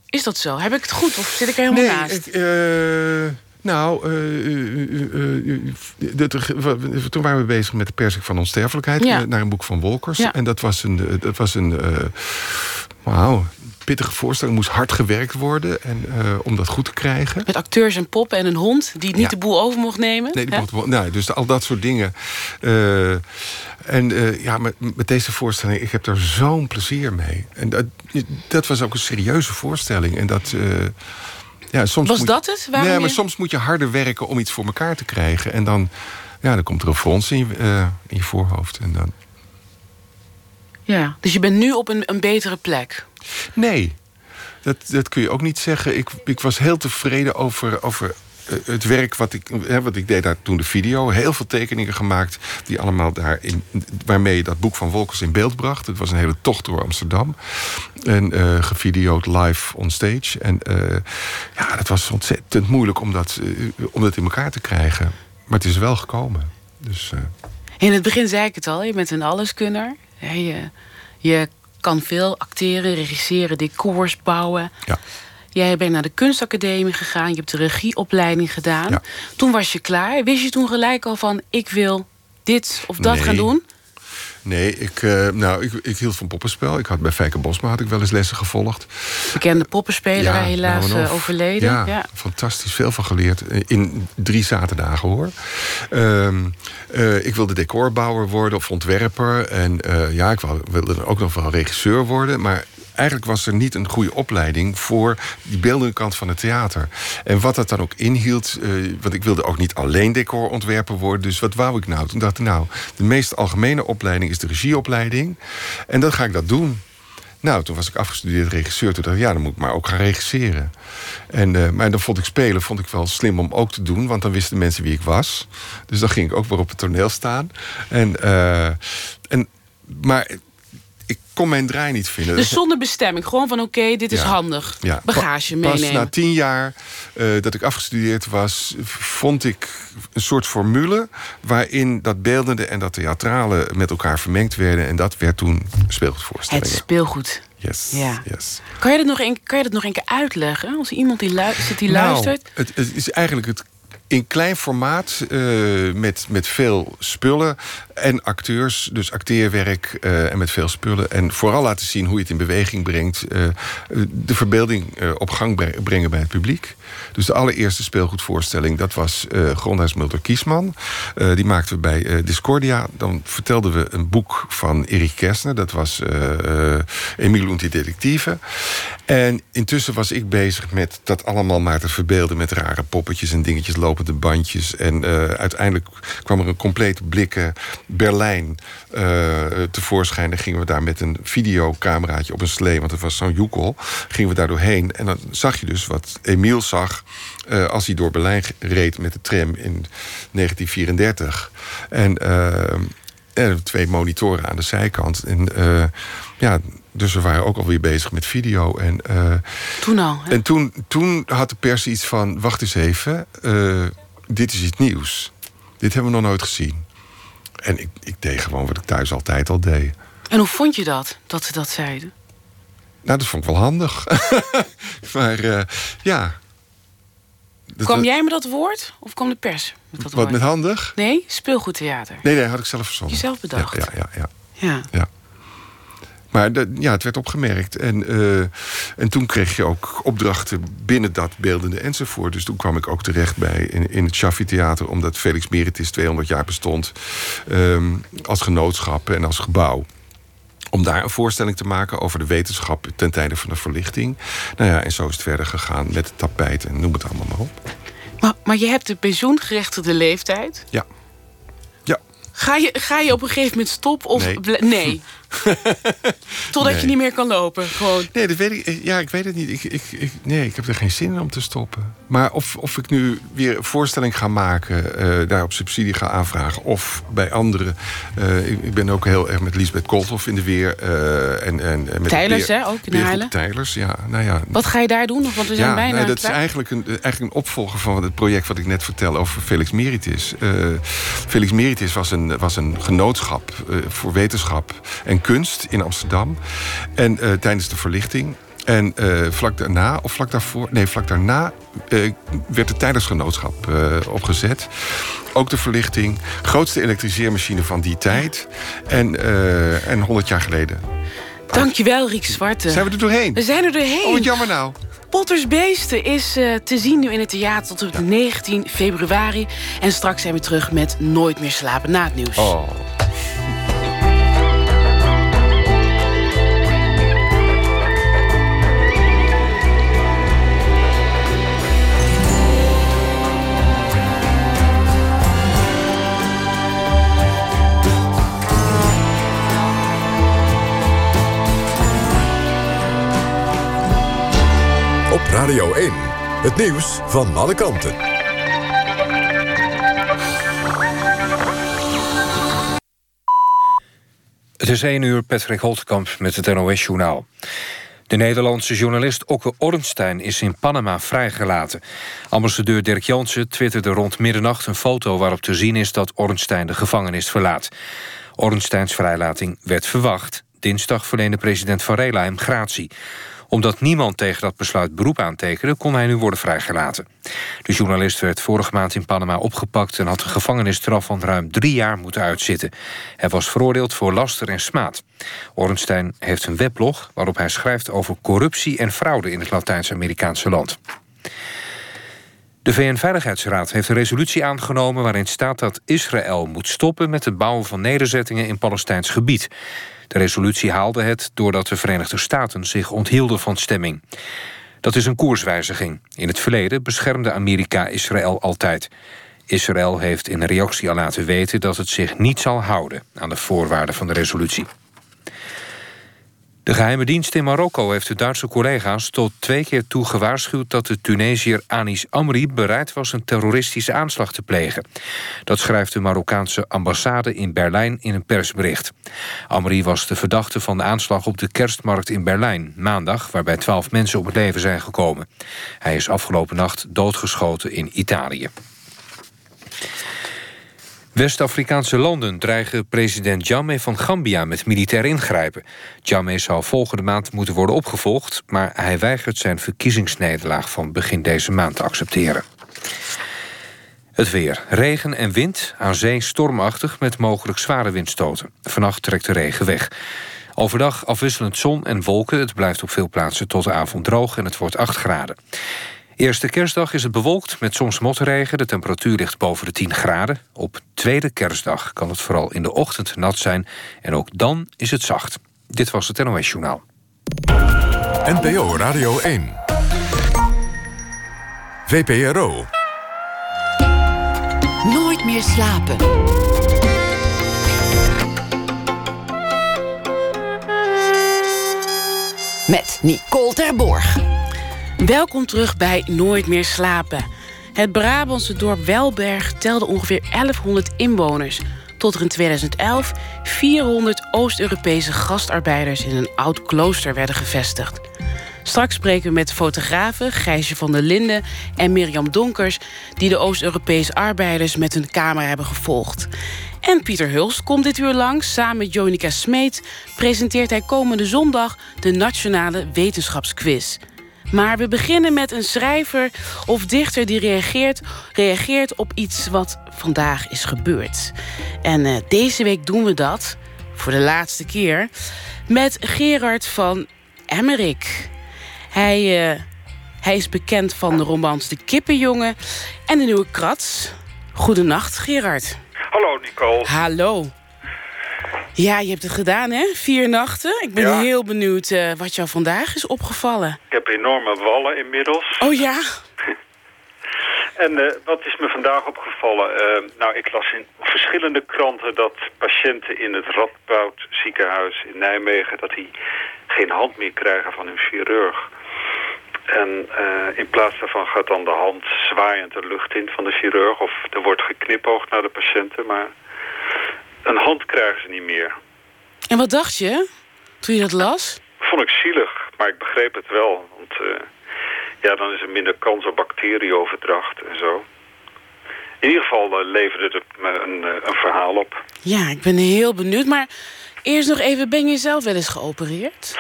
Speaker 3: Is dat zo? Heb ik het goed of zit ik er helemaal
Speaker 4: nee,
Speaker 3: naast?
Speaker 4: Ik, uh, nou, uh, toen waren we bezig met de persing van onsterfelijkheid... Ja. naar een boek van Wolkers. Ja. En dat was een... Dat was een Wauw, pittige voorstelling. moest hard gewerkt worden en, uh, om dat goed te krijgen.
Speaker 3: Met acteurs en poppen en een hond die niet de boel over mocht nemen.
Speaker 4: Nee, die mocht, nou, dus al dat soort dingen. Uh, en uh, ja, met, met, deze voorstelling, ik heb er zo'n plezier mee. En dat, dat was ook een serieuze voorstelling. En dat... ja, soms
Speaker 3: was
Speaker 4: moet,
Speaker 3: dat het? Waarom
Speaker 4: nee, maar soms moet je harder werken om iets voor elkaar te krijgen. En dan, ja, dan komt er een frons in je, in je voorhoofd. En dan...
Speaker 3: Ja, dus je bent nu op een, een betere plek?
Speaker 4: Nee, dat, dat kun je ook niet zeggen. Ik, ik was heel tevreden over, over eh, het werk wat ik, hè, wat ik deed daar toen de video. Heel veel tekeningen gemaakt die allemaal daarin, waarmee je dat boek van Wolkers in beeld bracht. Het was een hele tocht door Amsterdam. En uh, live on stage. En uh, ja, dat was ontzettend moeilijk om dat, uh, om dat in elkaar te krijgen. Maar het is wel gekomen. Dus,
Speaker 3: In het begin zei ik het al, je bent een alleskunner. Je, je kan veel acteren, regisseren, decors bouwen.
Speaker 4: Ja.
Speaker 3: Jij bent naar de kunstacademie gegaan, je hebt de regieopleiding gedaan. Toen was je klaar. Wist je toen gelijk al van ik wil dit of dat gaan doen?
Speaker 4: Nee, ik, uh, nou, ik, ik, hield van poppenspel. Ik had bij Fijke Bosma had ik wel eens lessen gevolgd.
Speaker 3: Bekende poppenspeler, ja, helaas nou, uh, overleden.
Speaker 4: Ja, ja, fantastisch. Veel van geleerd. In drie zaterdagen hoor. Uh, ik wilde decorbouwer worden of ontwerper. En ja, ik wilde ook nog wel regisseur worden. Maar eigenlijk was er niet een goede opleiding voor die beeldende kant van het theater. En wat dat dan ook inhield, uh, want ik wilde ook niet alleen decorontwerper worden. Dus wat wou ik nou? Toen dacht ik, nou, de meest algemene opleiding is de regieopleiding. En dan ga ik dat doen. Nou, toen was ik afgestudeerd regisseur. Toen dacht ik, ja, dan moet ik maar ook gaan regisseren. En, uh, maar dan vond ik spelen vond ik wel slim om ook te doen. Want dan wisten mensen wie ik was. Dus dan ging ik ook weer op het toneel staan. En, uh, en, maar kon mijn draai niet vinden.
Speaker 3: Dus zonder bestemming. Gewoon van oké, dit is handig. Ja. Bagage meenemen.
Speaker 4: Pas na tien jaar uh, dat ik afgestudeerd was... vond ik een soort formule... waarin dat beeldende en dat theatrale met elkaar vermengd werden. En dat werd toen speelgoedvoorstellingen.
Speaker 3: Het speelgoed.
Speaker 4: Yes, ja. yes.
Speaker 3: Kan, je dat nog een, kan je dat nog een keer uitleggen? Als iemand die, luistert, die nou, luistert?
Speaker 4: Het, het is eigenlijk het in klein formaat, uh, met, met veel spullen en acteurs. Dus acteerwerk uh, en met veel spullen. En vooral laten zien hoe je het in beweging brengt. Uh, de verbeelding op gang brengen bij het publiek. Dus de allereerste speelgoedvoorstelling, dat was uh, Grondhuis Mulder Kiesman. die maakten we bij Discordia. Dan vertelden we een boek van Erik Kersner. Dat was Emile und die Detective. En intussen was ik bezig met dat allemaal maar te verbeelden... met rare poppetjes en dingetjes lopen lopende bandjes. En uiteindelijk kwam er een compleet blikken Berlijn tevoorschijn. Dan gingen we daar met een videocameraatje op een slee, want het was zo'n joekel, gingen we daar doorheen. En dan zag je dus wat Emiel zag uh, als hij door Berlijn reed met de tram in 1934. En, en twee monitoren aan de zijkant. En ja, dus we waren ook alweer bezig met video. En,
Speaker 3: toen al? Hè?
Speaker 4: En toen, toen had de pers iets van: wacht eens even, dit is iets nieuws. Dit hebben we nog nooit gezien. En ik, ik deed gewoon wat ik thuis altijd al deed.
Speaker 3: En hoe vond je dat, dat ze dat zeiden?
Speaker 4: Nou, dat vond ik wel handig. maar uh, ja.
Speaker 3: Kwam jij met dat woord? Of kwam de pers met dat
Speaker 4: Wat
Speaker 3: woord?
Speaker 4: met handig?
Speaker 3: Nee, speelgoedtheater.
Speaker 4: Nee, nee, had ik zelf verzonnen.
Speaker 3: Jezelf bedacht?
Speaker 4: Ja, ja, ja.
Speaker 3: ja.
Speaker 4: ja. ja. Maar de, ja, het werd opgemerkt. En, uh, en toen kreeg je ook opdrachten binnen dat beeldende enzovoort. Dus toen kwam ik ook terecht bij in, in het Shaffi Theater... omdat Felix Meritis 200 jaar bestond um, als genootschap en als gebouw om daar een voorstelling te maken over de wetenschap ten tijde van de verlichting. Nou ja, en zo is het verder gegaan met het tapijt en noem het allemaal maar op.
Speaker 3: Maar, maar je hebt de pensioengerechtigde leeftijd.
Speaker 4: Ja. Ja.
Speaker 3: Ga je, ga je op een gegeven moment stoppen? Of
Speaker 4: nee.
Speaker 3: nee. Totdat
Speaker 4: Nee.
Speaker 3: je niet meer kan lopen. Gewoon.
Speaker 4: Nee, dat weet ik. Ja, ik weet het niet. Ik, ik, ik, nee, ik heb er geen zin in om te stoppen. Maar of, of ik nu weer een voorstelling ga maken, eh, daar op subsidie ga aanvragen, of bij anderen. eh, ik, ik ben ook heel erg met Lisbeth Koolhof in de weer. eh, en, en, en met
Speaker 3: Tijlers, hè, ook in Haarlem?
Speaker 4: Tijlers, ja. Nou ja,
Speaker 3: Wat ga je daar doen? Want we zijn
Speaker 4: ja,
Speaker 3: bijna
Speaker 4: nee,
Speaker 3: aan
Speaker 4: dat is eigenlijk een, eigenlijk een opvolger van het project wat ik net vertelde over Felix Meritis. Eh, Felix Meritis was een, was een genootschap eh, voor wetenschap en kunst in Amsterdam. En eh, tijdens de verlichting. En eh, vlak daarna, of vlak daarvoor, nee, vlak daarna eh, werd het tijdersgenootschap opgezet. Ook de verlichting, grootste elektriseermachine van die tijd. En, en 100 jaar geleden.
Speaker 3: Dankjewel, Riek Zwarte.
Speaker 4: Zijn we er doorheen?
Speaker 3: We zijn er doorheen.
Speaker 4: Oh, jammer nou.
Speaker 3: Potters Beesten is te zien nu in het theater tot op 19 februari. En straks zijn we terug met Nooit meer slapen na het nieuws.
Speaker 4: Oh.
Speaker 1: Radio 1. Het nieuws van alle kanten.
Speaker 5: Het is 1 uur, Patrick Holtkamp met het NOS-journaal. De Nederlandse journalist Okke Ornstein is in Panama vrijgelaten. Ambassadeur Dirk Jansen twitterde rond middernacht een foto... waarop te zien is dat Ornstein de gevangenis verlaat. Ornsteins vrijlating werd verwacht. Dinsdag verleende president Varela hem gratie omdat niemand tegen dat besluit beroep aantekende... kon hij nu worden vrijgelaten. De journalist werd vorige maand in Panama opgepakt... en had een gevangenisstraf van ruim drie jaar moeten uitzitten. Hij was veroordeeld voor laster en smaad. Ornstein heeft een weblog waarop hij schrijft... over corruptie en fraude in het Latijns-Amerikaanse land. De VN-veiligheidsraad heeft een resolutie aangenomen... waarin staat dat Israël moet stoppen met het bouwen van nederzettingen in Palestijns gebied. De resolutie haalde het doordat de Verenigde Staten zich onthielden van stemming. Dat is een koerswijziging. In het verleden beschermde Amerika Israël altijd. Israël heeft in reactie al laten weten dat het zich niet zal houden aan de voorwaarden van de resolutie. De geheime dienst in Marokko heeft de Duitse collega's tot twee keer toe gewaarschuwd dat de Tunesiër Anis Amri bereid was een terroristische aanslag te plegen. Dat schrijft de Marokkaanse ambassade in Berlijn in een persbericht. Amri was de verdachte van de aanslag op de kerstmarkt in Berlijn, maandag, waarbij twaalf mensen om het leven zijn gekomen. Hij is afgelopen nacht doodgeschoten in Italië. West-Afrikaanse landen dreigen president Jammeh van Gambia met militair ingrijpen. Jammeh zou volgende maand moeten worden opgevolgd... maar hij weigert zijn verkiezingsnederlaag van begin deze maand te accepteren. Het weer. Regen en wind, aan zee stormachtig met mogelijk zware windstoten. Vannacht trekt de regen weg. Overdag afwisselend zon en wolken. Het blijft op veel plaatsen tot de avond droog en het wordt 8 graden. Eerste kerstdag is het bewolkt met soms motregen. De temperatuur ligt boven de 10 graden. Op tweede kerstdag kan het vooral in de ochtend nat zijn. En ook dan is het zacht. Dit was het NOS Journaal.
Speaker 1: NPO Radio 1. VPRO.
Speaker 2: meer slapen. Met Nicole Terborg.
Speaker 3: Welkom terug bij Nooit meer slapen. Het Brabantse dorp Welberg telde ongeveer 1100 inwoners. Tot er in 2011 400 Oost-Europese gastarbeiders in een oud klooster werden gevestigd. Straks spreken we met fotografen Gijsje van der Linden en Mirjam Donkers... die de Oost-Europese arbeiders met hun camera hebben gevolgd. En Pieter Hulst komt dit uur langs. Samen met Jonica Smeet presenteert hij komende zondag... de Nationale Wetenschapsquiz. Maar we beginnen met een schrijver of dichter die reageert, reageert op iets wat vandaag is gebeurd. En uh, deze week doen we dat, voor de laatste keer, met Gerard van Emmerik. Hij, uh, hij is bekend van de romans De Kippenjongen en De Nieuwe Krats. Goedenacht, Gerard.
Speaker 6: Hallo, Nicole.
Speaker 3: Hallo. Ja, je hebt het gedaan, hè? Vier nachten. Ik ben
Speaker 6: Ja.
Speaker 3: heel benieuwd eh, wat jou vandaag is opgevallen.
Speaker 6: Ik heb enorme wallen inmiddels.
Speaker 3: Oh ja?
Speaker 6: En eh, wat is me vandaag opgevallen? Eh, nou, ik las in verschillende kranten dat patiënten in het Radboud ziekenhuis in Nijmegen... dat die geen hand meer krijgen van hun chirurg. En in plaats daarvan gaat dan de hand zwaaiend de lucht in van de chirurg... of er wordt geknipoogd naar de patiënten, maar een hand krijgen ze niet meer.
Speaker 3: En wat dacht je toen je dat las?
Speaker 6: Vond ik zielig, maar ik begreep het wel. Want eh, ja, dan is er minder kans op bacterieoverdracht en zo. In ieder geval eh, leverde het me een, eh, een verhaal op.
Speaker 3: Ja, ik ben heel benieuwd. Maar eerst nog even, ben je zelf wel eens geopereerd?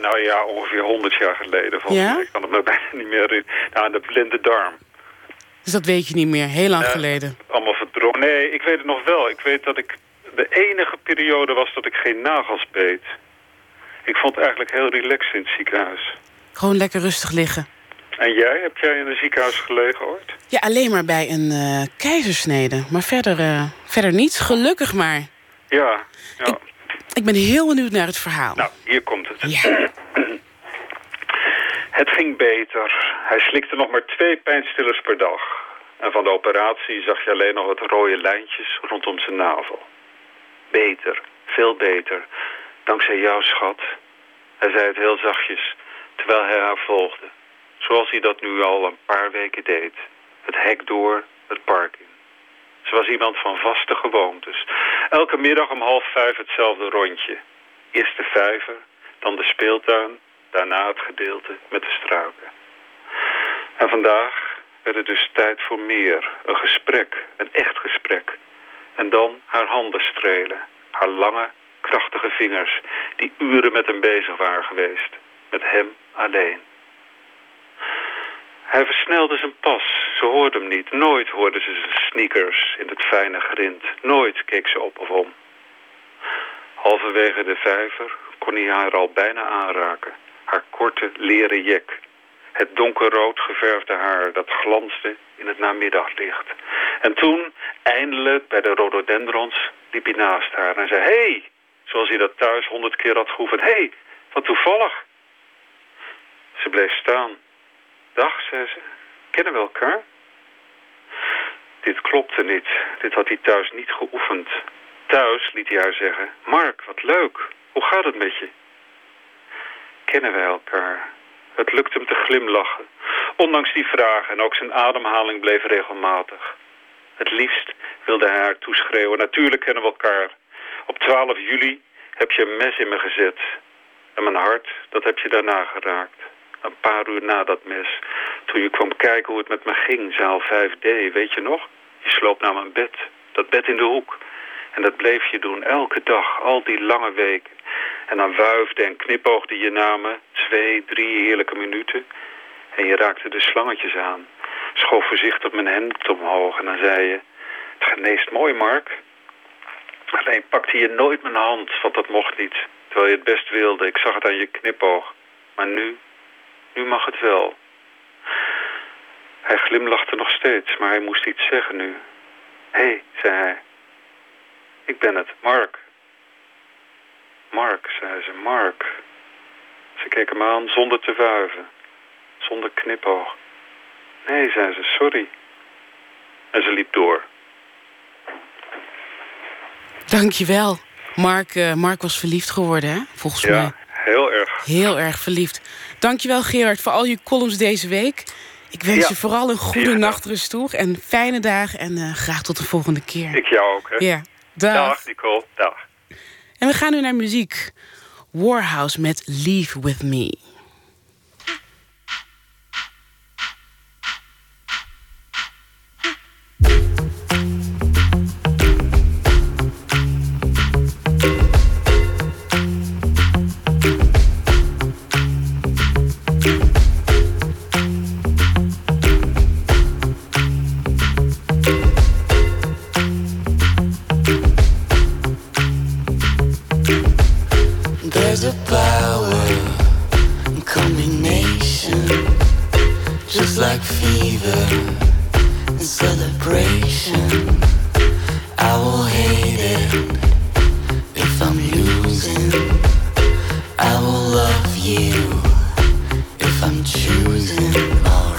Speaker 6: Nou ja, ongeveer 100 jaar geleden. Volgens
Speaker 3: Ja?
Speaker 6: mij. Ik kan het me bijna niet meer herinneren. Nou, aan de blinde darm.
Speaker 3: Dus dat weet je niet meer, heel lang geleden.
Speaker 6: Allemaal Nee, ik weet het nog wel. Ik weet dat ik... De enige periode was dat ik geen nagels beet. Ik vond het eigenlijk heel relaxed in het ziekenhuis.
Speaker 3: Gewoon lekker rustig liggen.
Speaker 6: En jij? Heb jij in een ziekenhuis gelegen ooit?
Speaker 3: Ja, alleen maar bij een eh, keizersnede. Maar verder, eh, verder niet, gelukkig maar.
Speaker 6: Ja. ja.
Speaker 3: Ik ben heel benieuwd naar het verhaal.
Speaker 6: Nou, hier komt het.
Speaker 3: Ja.
Speaker 6: Het ging beter. Hij slikte nog maar twee pijnstillers per dag. En van de operatie zag je alleen nog wat rode lijntjes rondom zijn navel. Beter, veel beter. Dankzij jou, schat. Hij zei het heel zachtjes, terwijl hij haar volgde. Zoals hij dat nu al een paar weken deed. Het hek door, het park in. Ze was iemand van vaste gewoontes. Elke middag om half vijf hetzelfde rondje. Eerst de vijver, dan de speeltuin, daarna het gedeelte met de struiken. En vandaag werd het dus tijd voor meer. Een gesprek, een echt gesprek. En dan haar handen strelen. Haar lange, krachtige vingers die uren met hem bezig waren geweest. Met hem alleen. Hij versnelde zijn pas. Ze hoorde hem niet. Nooit hoorde ze zijn sneakers in het fijne grind. Nooit keek ze op of om. Halverwege de vijver kon hij haar al bijna aanraken. Haar korte leren jek. Het donkerrood geverfde haar dat glansde in het namiddaglicht. En toen, eindelijk bij de rhododendrons, liep hij naast haar en zei... Hey! zoals hij dat thuis honderd keer had geoefend. Hey, wat toevallig. Ze bleef staan. Dag, zei ze. Kennen we elkaar? Dit klopte niet. Dit had hij thuis niet geoefend. Thuis liet hij haar zeggen... Mark, wat leuk. Hoe gaat het met je? Kennen wij elkaar? Het lukte hem te glimlachen. Ondanks die vraag en ook zijn ademhaling bleef regelmatig. Het liefst wilde hij haar toeschreeuwen. Natuurlijk kennen we elkaar. Op 12 juli heb je een mes in me gezet. En mijn hart, dat heb je daarna geraakt. Een paar uur na dat mes. Toen je kwam kijken hoe het met me ging, zaal 5D, weet je nog? Je sloop naar mijn bed. Dat bed in de hoek. En dat bleef je doen, elke dag, al die lange weken. En dan wuifde en knipoogde je namen, twee, drie heerlijke minuten. En je raakte de slangetjes aan. Schoof voorzichtig mijn hemd omhoog en dan zei je... Het geneest mooi, Mark. Alleen pakte je nooit mijn hand, want dat mocht niet. Terwijl je het best wilde, ik zag het aan je knipoog. Maar nu, nu mag het wel. Hij glimlachte nog steeds, maar hij moest iets zeggen nu. Hé, hey, zei hij. Ik ben het, Mark. Mark, zei ze, Mark. Ze keek hem aan zonder te wuiven, zonder knipoog. Nee, zei ze, sorry. En ze liep door.
Speaker 3: Dankjewel. Mark, uh, Mark was verliefd geworden, hè? volgens
Speaker 6: ja,
Speaker 3: mij.
Speaker 6: heel erg.
Speaker 3: Heel erg verliefd. Dankjewel Gerard voor al je columns deze week. Ik wens je vooral een goede ja, nachtrust toe. En fijne dagen en uh, graag tot de volgende keer.
Speaker 6: Ik jou ook, hè?
Speaker 3: Ja. Dag.
Speaker 6: Dag, Nicole. Dag.
Speaker 3: En we gaan nu naar muziek. Warhouse met Leave With Me.
Speaker 7: just like fever and celebration. I will hate it if I'm losing. I will love you if I'm choosing. Oh.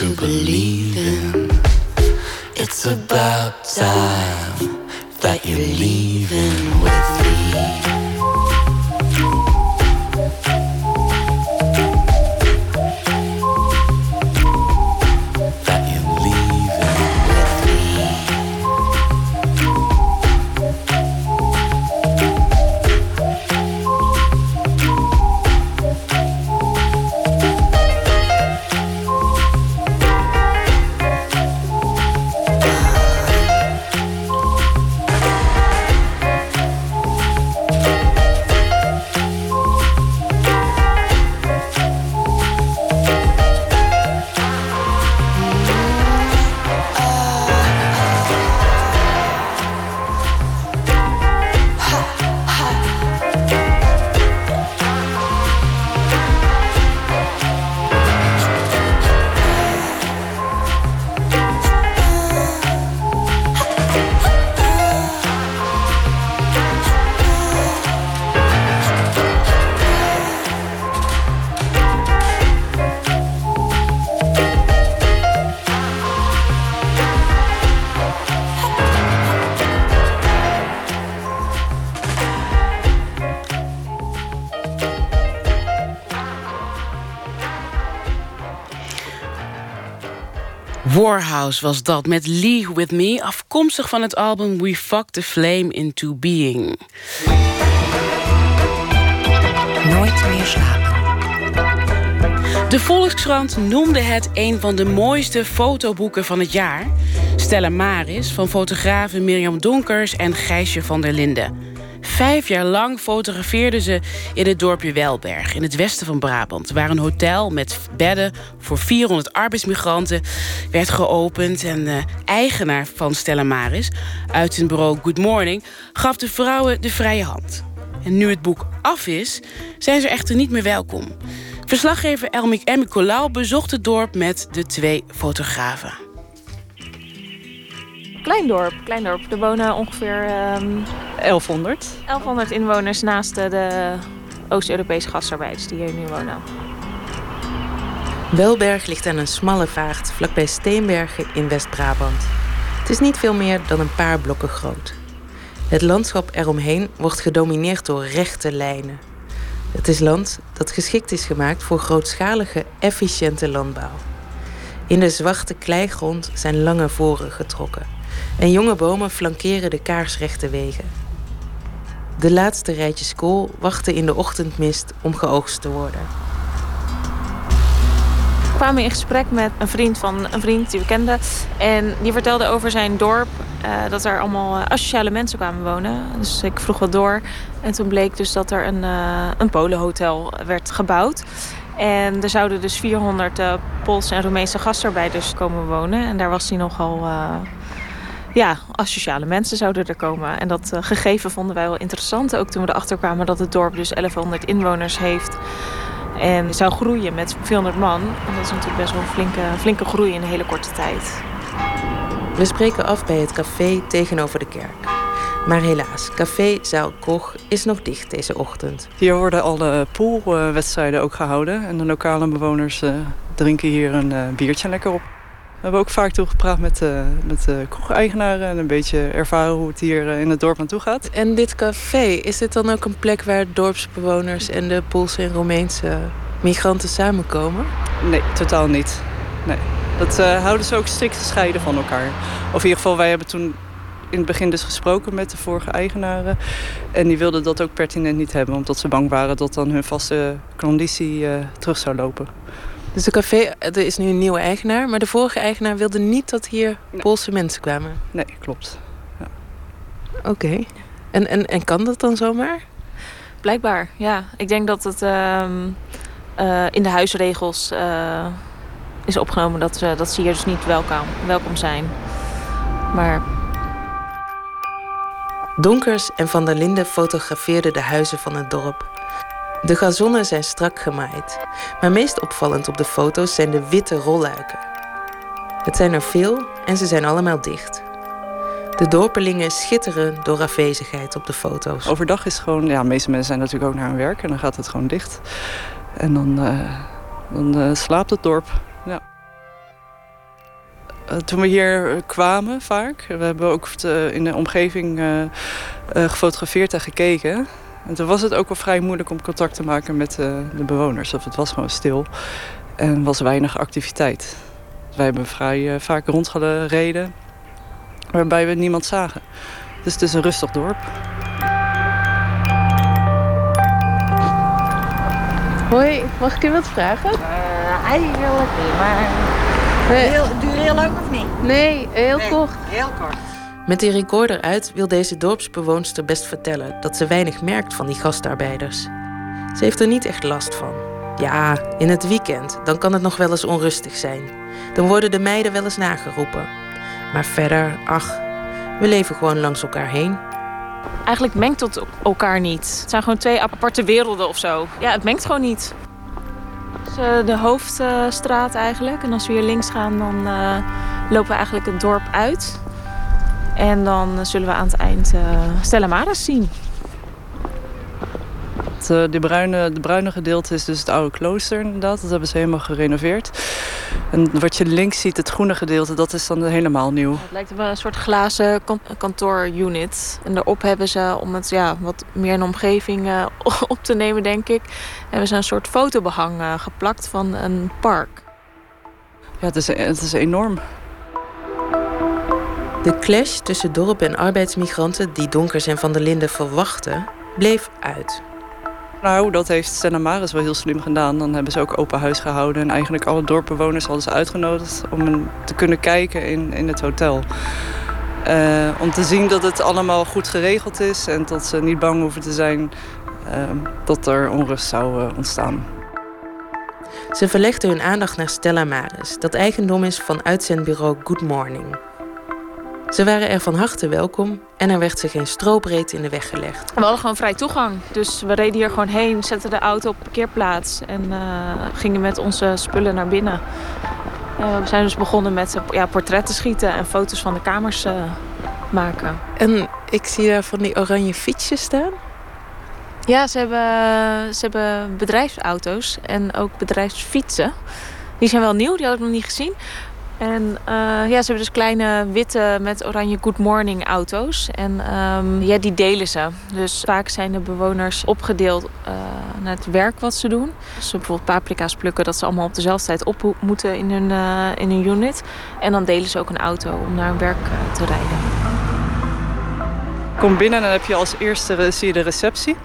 Speaker 8: to believe in.
Speaker 7: It's about time
Speaker 8: that you're leaving
Speaker 7: with
Speaker 3: Warhouse was dat met League With Me... afkomstig van het album We Fucked the Flame Into Being.
Speaker 2: Nooit meer slapen.
Speaker 3: De Volkskrant noemde het een van de mooiste fotoboeken van het jaar. Stella Maris van fotografen Mirjam Donkers en Gijsje van der Linden. Vijf jaar lang fotografeerde ze in het dorpje Welberg, in het westen van Brabant, waar een hotel met bedden voor 400 arbeidsmigranten werd geopend. En de eigenaar van Stella Maris, uit zijn bureau Good Morning, gaf de vrouwen de vrije hand. En nu het boek af is, zijn ze echter niet meer welkom. Verslaggever Elmik M. Colau bezocht het dorp met de twee fotografen.
Speaker 9: Klein dorp, klein dorp. Er wonen ongeveer um,
Speaker 10: 1100.
Speaker 9: 1100 inwoners naast de Oost-Europese gastarbeiders die hier nu wonen.
Speaker 10: Welberg ligt aan een smalle vaart vlakbij Steenbergen in West-Brabant. Het is niet veel meer dan een paar blokken groot. Het landschap eromheen wordt gedomineerd door rechte lijnen. Het is land dat geschikt is gemaakt voor grootschalige, efficiënte landbouw. In de zwarte kleigrond zijn lange voren getrokken en jonge bomen flankeren de kaarsrechte wegen. De laatste rijtjes kool wachten in de ochtendmist om geoogst te worden.
Speaker 9: We kwamen in gesprek met een vriend van een vriend die we kenden. En die vertelde over zijn dorp. Uh, dat er allemaal uh, asociale mensen kwamen wonen. Dus ik vroeg wat door. En toen bleek dus dat er een, uh, een polenhotel werd gebouwd. En er zouden dus 400 Poolse en Roemeense gastarbeiders komen wonen. En daar was hij nogal ja, asociale mensen zouden er komen. En dat uh, gegeven vonden wij wel interessant. Ook toen we erachter kwamen dat het dorp dus 1100 inwoners heeft. En zou groeien met 400 man. En dat is natuurlijk best wel een flinke, flinke groei in een hele korte tijd.
Speaker 10: We spreken af bij het café tegenover de kerk. Maar helaas, café Zaal Koch is nog dicht deze ochtend.
Speaker 11: Hier worden alle poolwedstrijden ook gehouden. En de lokale bewoners uh, drinken hier een uh, biertje lekker op. We hebben ook vaak toegepraat met, uh, met de kroegeigenaren... en een beetje ervaren hoe het hier in het dorp aan toe gaat.
Speaker 10: En dit café, is dit dan ook een plek waar dorpsbewoners... en de Poolse en Roemeense migranten samenkomen?
Speaker 11: Nee, totaal niet. Nee. Dat uh, houden ze ook strikt gescheiden van elkaar. Of in ieder geval, wij hebben toen in het begin dus gesproken met de vorige eigenaren. En die wilden dat ook pertinent niet hebben... omdat ze bang waren dat dan hun vaste conditie uh, terug zou lopen.
Speaker 10: Dus de café, er is nu een nieuwe eigenaar... maar de vorige eigenaar wilde niet dat hier nee. Poolse mensen kwamen?
Speaker 11: Nee, klopt. Ja.
Speaker 10: Oké. Okay. En, en, en kan dat dan zomaar?
Speaker 9: Blijkbaar, ja. Ik denk dat het uh, uh, in de huisregels uh, is opgenomen... Dat, ze, dat ze hier dus niet welkom, welkom zijn. Maar...
Speaker 10: Donkers en Van der Linden fotografeerden de huizen van het dorp... De gazonnen zijn strak gemaaid, maar meest opvallend op de foto's zijn de witte rolluiken. Het zijn er veel en ze zijn allemaal dicht. De dorpelingen schitteren door afwezigheid op de foto's.
Speaker 11: Overdag is gewoon, ja, de meeste mensen zijn natuurlijk ook naar hun werk en dan gaat het gewoon dicht. En dan, uh, dan uh, slaapt het dorp. Ja. Uh, toen we hier kwamen vaak, we hebben ook in de omgeving gefotografeerd en gekeken. En toen was het ook wel vrij moeilijk om contact te maken met uh, de bewoners. Of het was gewoon stil en was weinig activiteit. Wij hebben vrij uh, vaak rondgereden waarbij we niemand zagen. Dus het is een rustig dorp.
Speaker 10: Hoi, mag ik u wat vragen?
Speaker 12: Uh, eigenlijk niet, maar heel, duurt heel lang of niet?
Speaker 10: Nee, heel
Speaker 12: nee,
Speaker 10: kort.
Speaker 12: Heel kort.
Speaker 10: Met die recorder uit wil deze dorpsbewoonster best vertellen dat ze weinig merkt van die gastarbeiders. Ze heeft er niet echt last van. Ja, in het weekend, dan kan het nog wel eens onrustig zijn. Dan worden de meiden wel eens nageroepen. Maar verder, ach, we leven gewoon langs elkaar heen.
Speaker 9: Eigenlijk mengt het elkaar niet. Het zijn gewoon twee aparte werelden of zo. Ja, het mengt gewoon niet. Het is de hoofdstraat eigenlijk. En als we hier links gaan, dan uh, lopen we eigenlijk het dorp uit. En dan zullen we aan het eind uh, Stella Maris zien.
Speaker 11: Het, uh, de, bruine, de bruine gedeelte is dus het oude klooster inderdaad. Dat hebben ze helemaal gerenoveerd. En wat je links ziet, het groene gedeelte, dat is dan helemaal nieuw.
Speaker 9: Het lijkt wel een soort glazen kantoorunit. En daarop hebben ze, om het ja, wat meer in de omgeving uh, op te nemen, denk ik... hebben ze een soort fotobehang uh, geplakt van een park.
Speaker 11: Ja, het is, het is enorm.
Speaker 10: De clash tussen dorp en arbeidsmigranten die Donkers en Van der Linden verwachten, bleef uit.
Speaker 11: Nou, dat heeft Stella Maris wel heel slim gedaan. Dan hebben ze ook open huis gehouden. En eigenlijk alle dorpbewoners hadden ze uitgenodigd om te kunnen kijken in, in het hotel. Uh, om te zien dat het allemaal goed geregeld is en dat ze niet bang hoeven te zijn uh, dat er onrust zou uh, ontstaan.
Speaker 10: Ze verlegden hun aandacht naar Stella Maris, dat eigendom is van uitzendbureau Good Morning. Ze waren er van harte welkom en er werd ze geen strobreed in de weg gelegd.
Speaker 9: We hadden gewoon vrij toegang. Dus we reden hier gewoon heen, zetten de auto op parkeerplaats en uh, gingen met onze spullen naar binnen. Uh, we zijn dus begonnen met ja, portretten schieten en foto's van de kamers uh, maken.
Speaker 10: En ik zie daar van die oranje fietsjes staan.
Speaker 9: Ja, ze hebben, ze hebben bedrijfsauto's en ook bedrijfsfietsen. Die zijn wel nieuw, die had ik nog niet gezien. En uh, ja, ze hebben dus kleine witte met oranje good morning auto's. En um, ja, die delen ze. Dus vaak zijn de bewoners opgedeeld uh, naar het werk wat ze doen. Dus ze bijvoorbeeld paprika's plukken, dat ze allemaal op dezelfde tijd op moeten in hun, uh, in hun unit. En dan delen ze ook een auto om naar hun werk te rijden.
Speaker 11: Kom binnen en dan heb je als eerste zie je de receptie.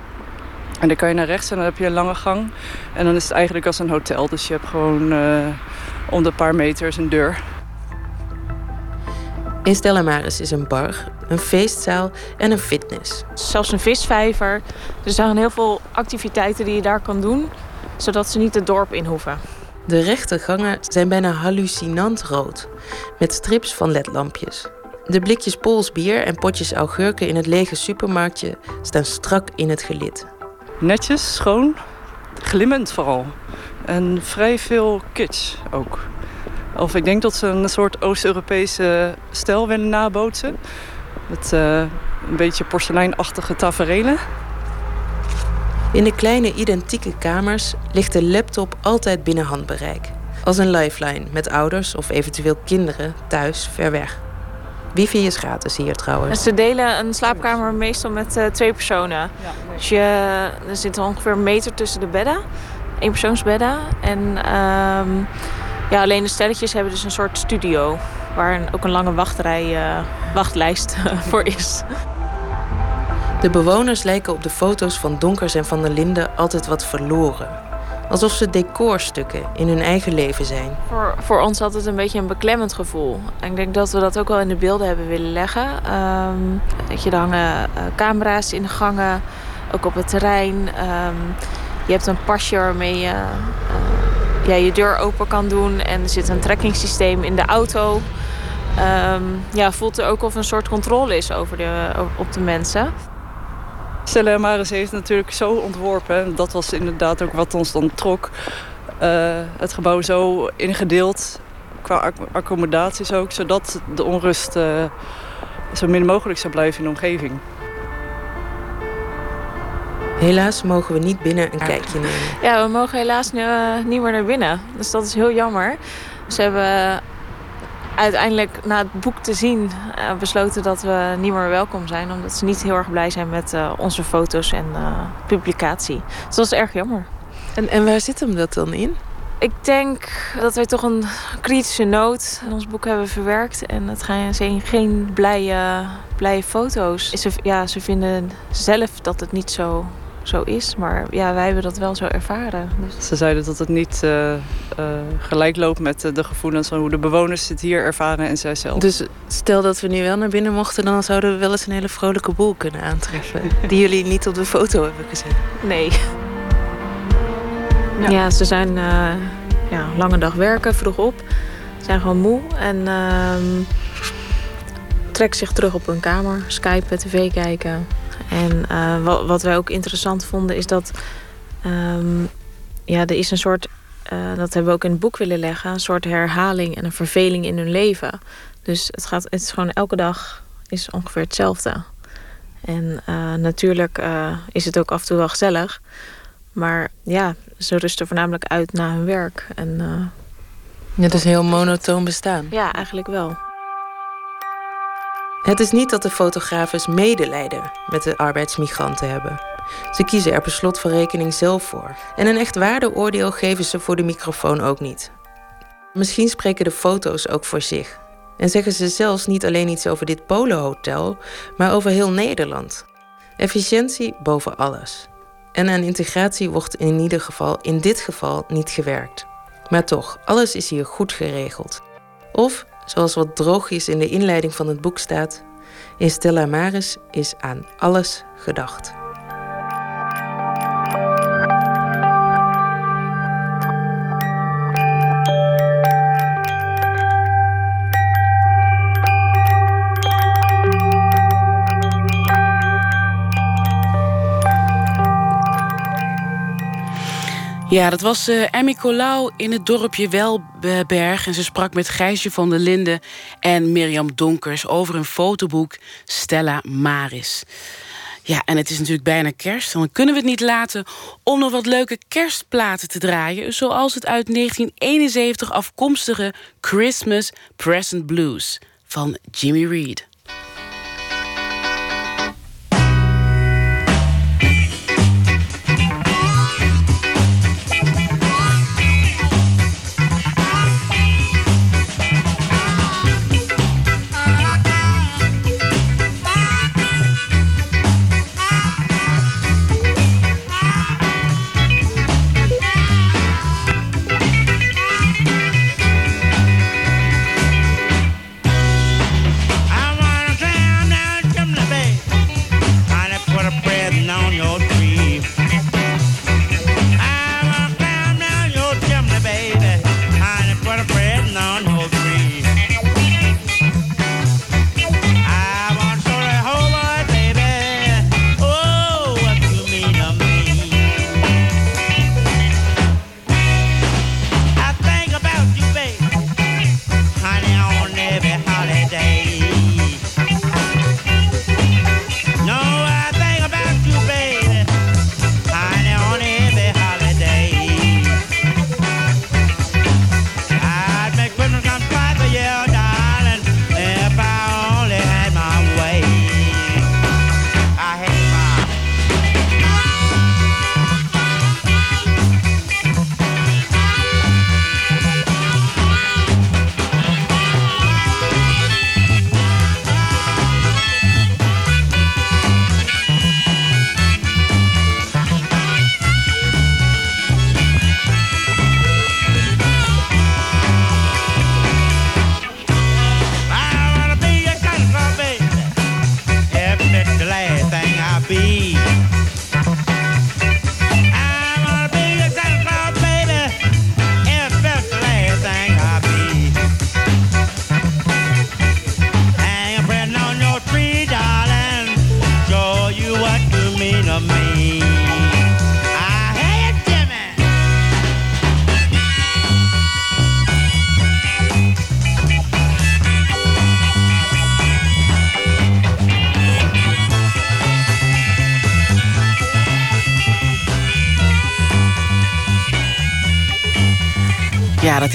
Speaker 11: En dan kan je naar rechts en dan heb je een lange gang. En dan is het eigenlijk als een hotel. Dus je hebt gewoon om de paar meters een deur.
Speaker 10: In Stella Maris is een bar, een feestzaal en een fitness.
Speaker 9: Zelfs een visvijver. Er zijn heel veel activiteiten die je daar kan doen, zodat ze niet het dorp in hoeven.
Speaker 10: De rechte gangen zijn bijna hallucinant rood, met strips van ledlampjes. De blikjes Pools bier en potjes augurken in het lege supermarktje staan strak in het gelid.
Speaker 11: Netjes, schoon, glimmend vooral. En vrij veel kitsch ook. Of ik denk dat ze een soort Oost-Europese stijl willen nabootsen. Met uh, een beetje porseleinachtige taferelen.
Speaker 10: In de kleine identieke kamers ligt de laptop altijd binnen handbereik. Als een lifeline met ouders of eventueel kinderen thuis ver weg. Wifi is gratis hier trouwens.
Speaker 9: Ze delen een slaapkamer meestal met uh, twee personen. Dus je, er zit ongeveer een meter tussen de bedden. Eenpersoonsbedden. En um, ja, alleen de stelletjes hebben dus een soort studio. Waar ook een lange wachtrij, uh, wachtlijst voor is.
Speaker 10: De bewoners lijken op de foto's van Donkers en van der Linden altijd wat verloren. Alsof ze decorstukken in hun eigen leven zijn.
Speaker 9: Voor, voor ons altijd een beetje een beklemmend gevoel. En ik denk dat we dat ook wel in de beelden hebben willen leggen. Um, dat je, er hangen uh, camera's in de gangen, ook op het terrein. Um, je hebt een pasje waarmee je uh, ja, je deur open kan doen. En er zit een trekkingssysteem in de auto. Um, ja, voelt er ook of een soort controle is over de, op de mensen.
Speaker 11: Stella Maris heeft natuurlijk zo ontworpen. Dat was inderdaad ook wat ons dan trok. Uh, het gebouw zo ingedeeld, qua accommodaties ook, zodat de onrust uh, zo min mogelijk zou blijven in de omgeving.
Speaker 10: Helaas mogen we niet binnen een kijkje nemen.
Speaker 9: Ja, we mogen helaas nu, uh, niet meer naar binnen. Dus dat is heel jammer. Ze hebben uiteindelijk na het boek te zien uh, besloten dat we niet meer welkom zijn. Omdat ze niet heel erg blij zijn met uh, onze foto's en publicatie. Dus dat is erg jammer.
Speaker 10: En, en waar zit hem dat dan in?
Speaker 9: Ik denk dat wij toch een kritische noot in ons boek hebben verwerkt. En het zijn geen blije, blije foto's. Ze, ja, ze vinden zelf dat het niet zo zo is. Maar ja, wij hebben dat wel zo ervaren.
Speaker 11: Dus. Ze zeiden dat het niet uh, uh, gelijk loopt met de gevoelens van hoe de bewoners het hier ervaren en zijzelf.
Speaker 10: Dus stel dat we nu wel naar binnen mochten, dan zouden we wel eens een hele vrolijke boel kunnen aantreffen. die jullie niet op de foto hebben gezet.
Speaker 9: Nee. Ja, ja ze zijn uh, ja, lange dag werken, vroeg op. Ze zijn gewoon moe en uh, trekken zich terug op hun kamer. Skypen, tv kijken. En uh, wat, wat, wij ook interessant vonden is dat... Um, ja, er is een soort... Uh, dat hebben we ook in het boek willen leggen. Een soort herhaling en een verveling in hun leven. Dus het, gaat, het is gewoon elke dag is ongeveer hetzelfde. En uh, natuurlijk is het ook af en toe wel gezellig. Maar ja, ze rusten voornamelijk uit na hun werk. En,
Speaker 10: ja, het is heel monotoon bestaan.
Speaker 9: Ja, eigenlijk wel.
Speaker 10: Het is niet dat de fotografen medelijden met de arbeidsmigranten hebben. Ze kiezen er per slot van rekening zelf voor. En een echt waardeoordeel geven ze voor de microfoon ook niet. Misschien spreken de foto's ook voor zich. En zeggen ze zelfs niet alleen iets over dit Polenhotel, maar over heel Nederland. Efficiëntie boven alles. En aan integratie wordt in ieder geval in dit geval niet gewerkt. Maar toch, alles is hier goed geregeld. Of Zoals wat droogjes in de inleiding van het boek staat: In Stella Maris is aan alles gedacht.
Speaker 3: Ja, dat was uh, Emmy Colau in het dorpje Welberg. En ze sprak met Gijsje van der Linden en Mirjam Donkers... over een fotoboek Stella Maris. Ja, en het is natuurlijk bijna kerst. Dan kunnen we het niet laten om nog wat leuke kerstplaten te draaien... zoals het uit 1971 afkomstige Christmas Present Blues van Jimmy Reed.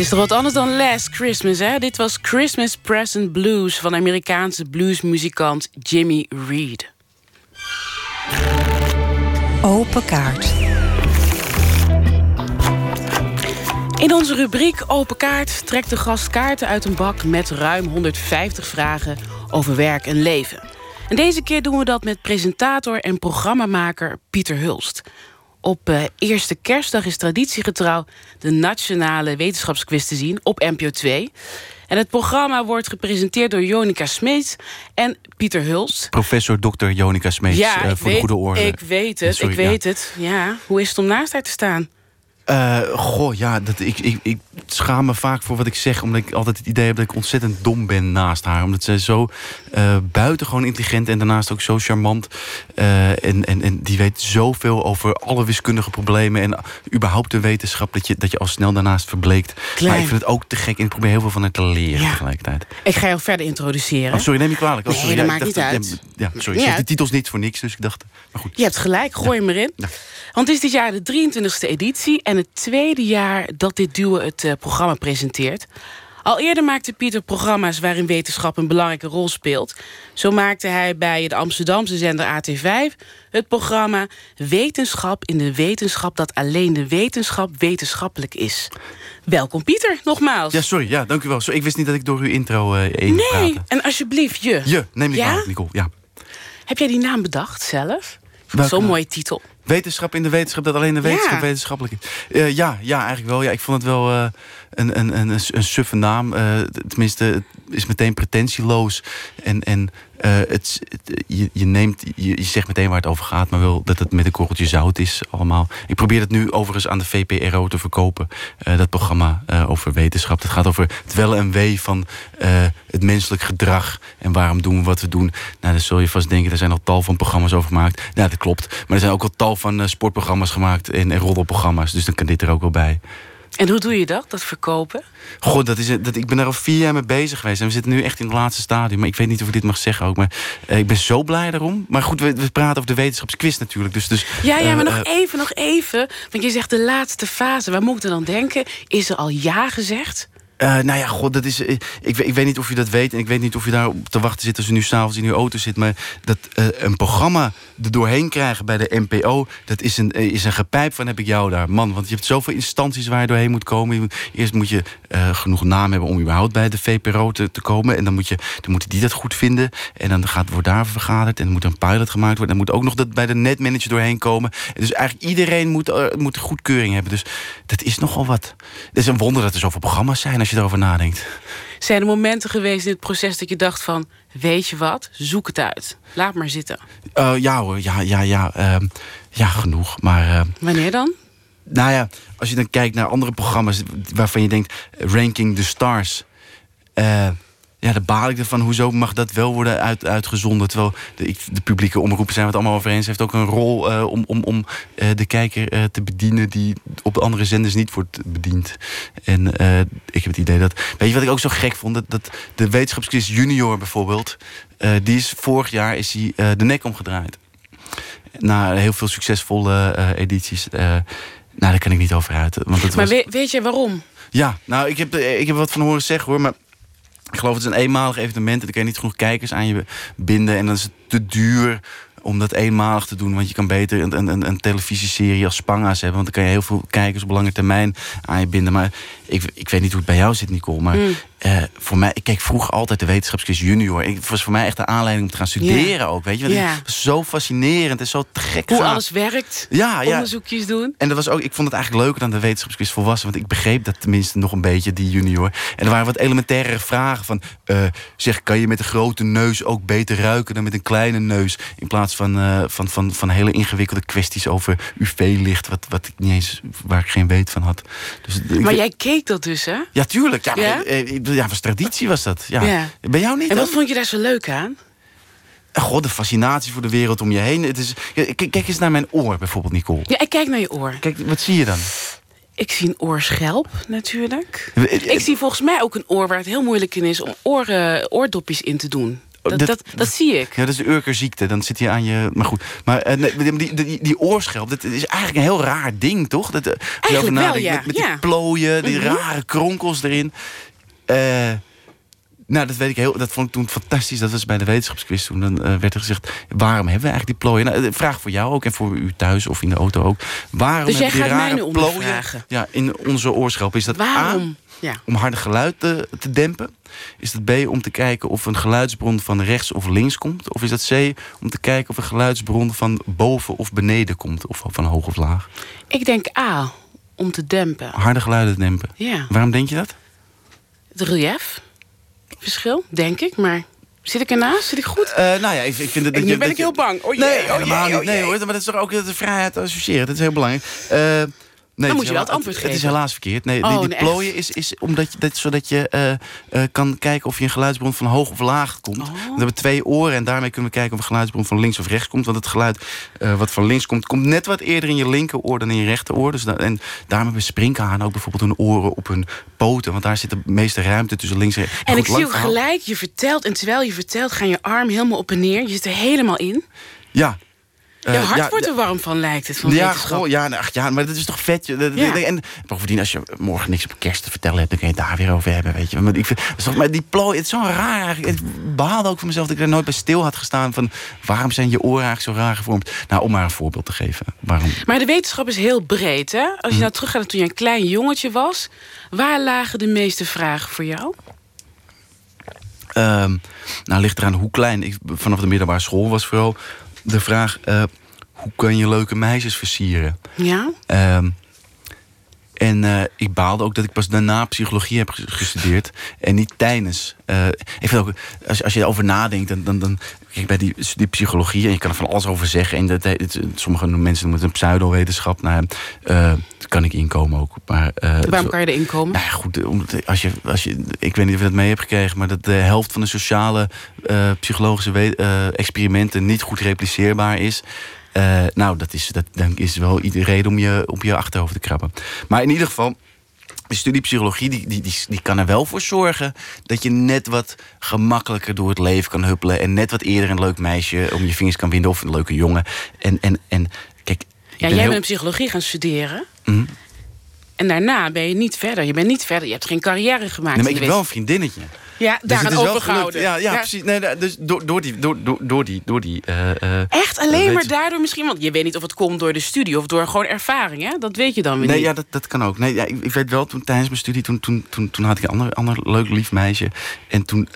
Speaker 3: Is toch wat anders dan Last Christmas, hè? Dit was Christmas Present Blues van Amerikaanse bluesmuzikant Jimmy Reed.
Speaker 2: Open kaart.
Speaker 3: In onze rubriek Open Kaart trekt de gast kaarten uit een bak met ruim 150 vragen over werk en leven. En deze keer doen we dat met presentator en programmamaker Pieter Hulst. Op uh, eerste kerstdag is traditiegetrouw de Nationale Wetenschapsquiz te zien op NPO 2. En het programma wordt gepresenteerd door Jonica Smeets en Pieter Hulst.
Speaker 13: Professor Dr. Jonica Smeets,
Speaker 3: ja,
Speaker 13: uh, voor
Speaker 3: weet,
Speaker 13: de goede orde.
Speaker 3: Ik weet het, Sorry, ik weet ja. het. Ja, hoe is het om naast haar te staan?
Speaker 13: Uh, goh, ja, dat, ik, ik, ik schaam me vaak voor wat ik zeg... omdat ik altijd het idee heb dat ik ontzettend dom ben naast haar. Omdat zij zo uh, buitengewoon intelligent en daarnaast ook zo charmant... Uh, en, en, en die weet zoveel over alle wiskundige problemen... en überhaupt de wetenschap dat je, dat je al snel daarnaast verbleekt.
Speaker 3: Klein.
Speaker 13: Maar ik vind het ook te gek en ik probeer heel veel van haar te leren
Speaker 3: ja.
Speaker 13: tegelijkertijd.
Speaker 3: Ik ga jou verder introduceren.
Speaker 13: Oh, sorry, neem je kwalijk. Oh,
Speaker 3: nee,
Speaker 13: sorry,
Speaker 3: dat
Speaker 13: ja,
Speaker 3: maakt niet
Speaker 13: dacht,
Speaker 3: uit.
Speaker 13: Ja, ja, sorry, de titels niet voor niks, dus ik dacht... Maar goed.
Speaker 3: Je hebt gelijk, gooi hem erin. Want het is dit jaar de 23e editie... en het tweede jaar dat dit duo het uh, programma presenteert. Al eerder maakte Pieter programma's waarin wetenschap een belangrijke rol speelt. Zo maakte hij bij de Amsterdamse zender AT5 het programma Wetenschap in de wetenschap dat alleen de wetenschap wetenschappelijk is. Welkom Pieter, nogmaals.
Speaker 13: Ja, sorry, ja, dank u wel. Sorry, ik wist niet dat ik door uw intro uh, heen
Speaker 3: Nee, en alsjeblieft je.
Speaker 13: Je, neem die
Speaker 3: Ja?
Speaker 13: kwalijk, Nicole. Ja.
Speaker 3: Heb jij die naam bedacht zelf? Zo'n mooie titel.
Speaker 13: Wetenschap in de wetenschap, dat alleen de wetenschap
Speaker 3: Ja.
Speaker 13: wetenschappelijk is. Eh, ja, ja, eigenlijk wel. Ja, ik vond het wel eh, een, een, een, suffe naam. Eh, tenminste, het is meteen pretentieloos. En, en eh, het, je, je, neemt, je, zegt meteen waar het over gaat... maar wel dat het met een korreltje zout is allemaal. Ik probeer het nu overigens aan de VPRO te verkopen. eh, dat programma over wetenschap. Het gaat over het wel en wee van het menselijk gedrag... en waarom doen we wat we doen. Nou, dan zul je vast denken, er zijn al tal van programma's over gemaakt. Ja, dat klopt. Maar er zijn ook al tal van sportprogramma's gemaakt... en, en roddelprogramma's, dus dan kan dit er ook wel bij.
Speaker 3: En hoe doe je dat, dat verkopen?
Speaker 13: God, dat is, dat, ik ben daar al vier jaar mee bezig geweest. En we zitten nu echt in het laatste stadium. Maar ik weet niet of ik dit mag zeggen ook. Maar eh, ik ben zo blij daarom. Maar goed, we, we praten over de wetenschapsquiz natuurlijk. Dus, dus,
Speaker 3: Ja, ja,
Speaker 13: eh,
Speaker 3: maar nog
Speaker 13: eh,
Speaker 3: even, nog even. Want je zegt de laatste fase. Waar moet ik dan denken? Is er al ja gezegd?
Speaker 13: Eh, nou ja, god, dat is. eh, ik, ik weet niet of je dat weet. En ik weet niet of je daar op te wachten zit als je nu s'avonds in je auto zit. Maar dat eh, een programma er doorheen krijgen bij de NPO. Dat is een, is een gepijp van heb ik jou daar. Man, want je hebt zoveel instanties waar je doorheen moet komen. Eerst moet je genoeg naam hebben om überhaupt bij de VPRO te, te komen. En dan, moet je, dan moeten die dat goed vinden. En dan gaat, wordt daar vergaderd. En dan moet een pilot gemaakt worden. En dan moet ook nog dat bij de netmanager doorheen komen. En dus eigenlijk iedereen moet, moet goedkeuring hebben. Dus dat is nogal wat. Het is een wonder dat er zoveel programma's zijn als je erover nadenkt.
Speaker 3: Zijn er momenten geweest in het proces dat je dacht van... weet je wat, zoek het uit. Laat maar zitten.
Speaker 13: Eh, ja hoor, ja, ja, ja. ehm, ja, genoeg. Maar eh,
Speaker 3: Wanneer dan?
Speaker 13: nou ja, als je dan kijkt naar andere programma's waarvan je denkt, eh, ranking the stars. Ja, daar baal ik ervan. Hoezo mag dat wel worden uit, uitgezonden? Terwijl de, de publieke omroepen zijn we het allemaal over eens. heeft ook een rol eh, om, om, om eh, de kijker eh, te bedienen die op de andere zenders niet wordt bediend. En ik heb het idee dat. Weet je wat ik ook zo gek vond? Dat, dat de wetenschapsquiz junior bijvoorbeeld. die is vorig jaar is die, de nek omgedraaid. Na heel veel succesvolle edities. nou, daar kan ik niet over uit. Want
Speaker 3: Maar
Speaker 13: was...
Speaker 3: weet, weet je waarom?
Speaker 13: Ja, nou, ik heb, ik heb wat van horen zeggen hoor. Maar ik geloof het is een eenmalig evenement. En dan kan je niet genoeg kijkers aan je binden. En dan is het te duur om dat eenmalig te doen. Want je kan beter een, een, een televisieserie als Spanga's hebben. Want dan kan je heel veel kijkers op lange termijn aan je binden. Maar ik, ik weet niet hoe het bij jou zit, Nicole. Maar
Speaker 3: Mm.
Speaker 13: eh, voor mij, ik keek vroeger altijd de wetenschapsquiz junior. Ik- Het was voor mij echt de aanleiding om te gaan studeren ook. Weet je? Want. Het was zo fascinerend en zo te gek.
Speaker 3: Hoe
Speaker 13: gaaf.
Speaker 3: alles werkt?
Speaker 13: Ja, ja.
Speaker 3: Onderzoekjes doen?
Speaker 13: En dat was ook, ik vond het eigenlijk leuker dan de wetenschapsquiz volwassen. Want ik begreep dat tenminste nog een beetje, die junior. En er waren wat elementaire vragen van... eh, zeg, kan je met een grote neus ook beter ruiken dan met een kleine neus? In plaats van, eh, van, van, van hele ingewikkelde kwesties over UV-licht... Wat, wat ik niet eens, waar ik geen weet van had. Dus, ik-
Speaker 3: Maar jij keek dat dus, hè?
Speaker 13: Ja, tuurlijk. Ja,
Speaker 3: Ja?
Speaker 13: eh, eh, ja, was traditie was dat. Ja.
Speaker 3: Ja.
Speaker 13: Bij jou niet
Speaker 3: En wat
Speaker 13: dan?
Speaker 3: vond je daar zo leuk aan?
Speaker 13: God, de fascinatie voor de wereld om je heen. Het is, kijk, eens naar mijn oor bijvoorbeeld, Nicole.
Speaker 3: Ja, ik kijk naar je oor.
Speaker 13: Kijk, wat zie je dan?
Speaker 3: Ik zie een oorschelp, natuurlijk.
Speaker 13: Eh,
Speaker 3: Ik zie volgens mij ook een oor waar het heel moeilijk in is... om oren, oordopjes in te doen. Dat, dat, dat, zie ik.
Speaker 13: Ja, dat is de Urkerziekte. Dan zit je aan je... Maar goed. Maar uh, nee, die, die, die, oorschelp, dat is eigenlijk een heel raar ding, toch? Dat, uh,
Speaker 3: eigenlijk wel, ja.
Speaker 13: Met, met
Speaker 3: ja.
Speaker 13: die plooien, die mm -hmm. rare kronkels erin. Uh, nou, dat weet ik heel. Dat vond ik toen fantastisch. Dat was bij de wetenschapsquiz toen. Dan uh, werd er gezegd: waarom hebben we eigenlijk die plooien? Nou, vraag voor jou ook en voor u thuis of in de auto ook. Waarom
Speaker 3: dus
Speaker 13: hebben die rare plooien ja, in onze oorschelp? Is dat
Speaker 3: waarom?
Speaker 13: A,
Speaker 3: ja.
Speaker 13: om harde geluid te, te, dempen? Is dat B om te kijken of een geluidsbron van rechts of links komt? Of is dat C om te kijken of een geluidsbron van boven of beneden komt? Of van hoog of laag?
Speaker 3: Ik denk A, om te dempen.
Speaker 13: Harde geluiden dempen.
Speaker 3: Ja.
Speaker 13: Waarom denk je dat?
Speaker 3: Het relief. Verschil, denk ik, maar zit ik ernaast? Zit ik goed?
Speaker 13: Uh, nou ja, ik, ik vind het.
Speaker 3: En nu
Speaker 13: je,
Speaker 3: ben
Speaker 13: dat
Speaker 3: ik heel bang. Oh jee,
Speaker 13: nee,
Speaker 3: oh jee, oh
Speaker 13: niet. Nee hoor, maar dat is toch ook de vrijheid te associëren. Dat is heel belangrijk. Uh, Nee,
Speaker 3: Dan moet je wel het antwoord
Speaker 13: Het is
Speaker 3: geven.
Speaker 13: helaas verkeerd. Nee,
Speaker 3: Oh,
Speaker 13: die, plooien is, is omdat je, dat, zodat je eh, eh, kan kijken of je een geluidsbron van hoog of laag komt.
Speaker 3: Oh.
Speaker 13: We hebben twee oren en daarmee kunnen we kijken of een geluidsbron van links of rechts komt. Want het geluid eh, wat van links komt, komt net wat eerder in je linkeroor dan in je rechteroor. Dus da- en daarom hebben sprinkhanen ook bijvoorbeeld hun oren op hun poten. Want daar zit de meeste ruimte tussen links en rechts.
Speaker 3: En
Speaker 13: Goed,
Speaker 3: ik zie ook gelijk, je vertelt, en terwijl je vertelt, gaan je arm helemaal op en neer. Je zit er helemaal in.
Speaker 13: Ja.
Speaker 3: Je
Speaker 13: Eh,
Speaker 3: hart
Speaker 13: ja,
Speaker 3: wordt er warm van, lijkt het, van
Speaker 13: ja, goh, ja, nou, ach, ja, maar dat is toch vet. je.
Speaker 3: Ja.
Speaker 13: En bovendien, als je morgen niks op kerst te vertellen hebt... dan kun je het daar weer over hebben, weet je. Maar, ik vind, toch- maar die plooi, het is zo raar eigenlijk. Ik behaalde ook van mezelf dat ik er nooit bij stil had gestaan... van waarom zijn je oren eigenlijk zo raar gevormd? Nou, om maar een voorbeeld te geven. Waarom?
Speaker 3: Maar de wetenschap is heel breed, hè? Als je
Speaker 13: Hm.
Speaker 3: nou teruggaat naar toen je een klein jongetje was... waar lagen de meeste vragen voor jou?
Speaker 13: Ehm, nou, ligt eraan hoe klein. Ik, vanaf de middelbare school was vooral de vraag... eh, hoe kan je leuke meisjes versieren?
Speaker 3: Ja?
Speaker 13: Ehm, en eh, ik baalde ook dat ik pas daarna psychologie heb ges- gestudeerd. En niet tijdens. Eh, ik vind ook, als, als je erover nadenkt, dan. dan, dan kijk, bij die, die psychologie, en je kan er van alles over zeggen. En dat, het, sommige mensen noemen het een pseudowetenschap. Nou, eh, daar kan ik inkomen ook. Maar, eh,
Speaker 3: Waarom kan je erin komen?
Speaker 13: nou goed, omdat als je, als je, ik weet niet of je dat mee hebt gekregen, maar dat de helft van de sociale eh, psychologische eh, experimenten niet goed repliceerbaar is. Eh, nou, dat is, dat denk is wel iedere reden om je op je achterhoofd te krabben. Maar in ieder geval, de studie psychologie die, die, die, die kan er wel voor zorgen dat je net wat gemakkelijker door het leven kan huppelen. En net wat eerder een leuk meisje om je vingers kan winden of een leuke jongen. En, en, en kijk.
Speaker 3: Ja,
Speaker 13: ben
Speaker 3: jij
Speaker 13: heel-
Speaker 3: bent psychologie gaan studeren.
Speaker 13: Mhm.
Speaker 3: En daarna ben je niet verder. Je bent niet verder. Je hebt geen carrière gemaakt.
Speaker 13: Nee, maar ik heb wel een vriendinnetje.
Speaker 3: Ja,
Speaker 13: Dus het is wel
Speaker 3: overgehouden.
Speaker 13: Ja, ja,
Speaker 3: Ja.
Speaker 13: precies. Nee, dus door, door die... Door, door, die, door die eh, eh,
Speaker 3: Echt alleen maar daardoor misschien? Want je weet niet of het komt door de studie of door gewoon ervaring, hè? Dat weet je dan weer
Speaker 13: Nee,
Speaker 3: niet.
Speaker 13: ja, dat, dat kan ook. Nee, ja, ik, ik weet wel, toen, tijdens mijn studie, toen, toen, toen, toen had ik een ander, ander leuk lief meisje. En toen,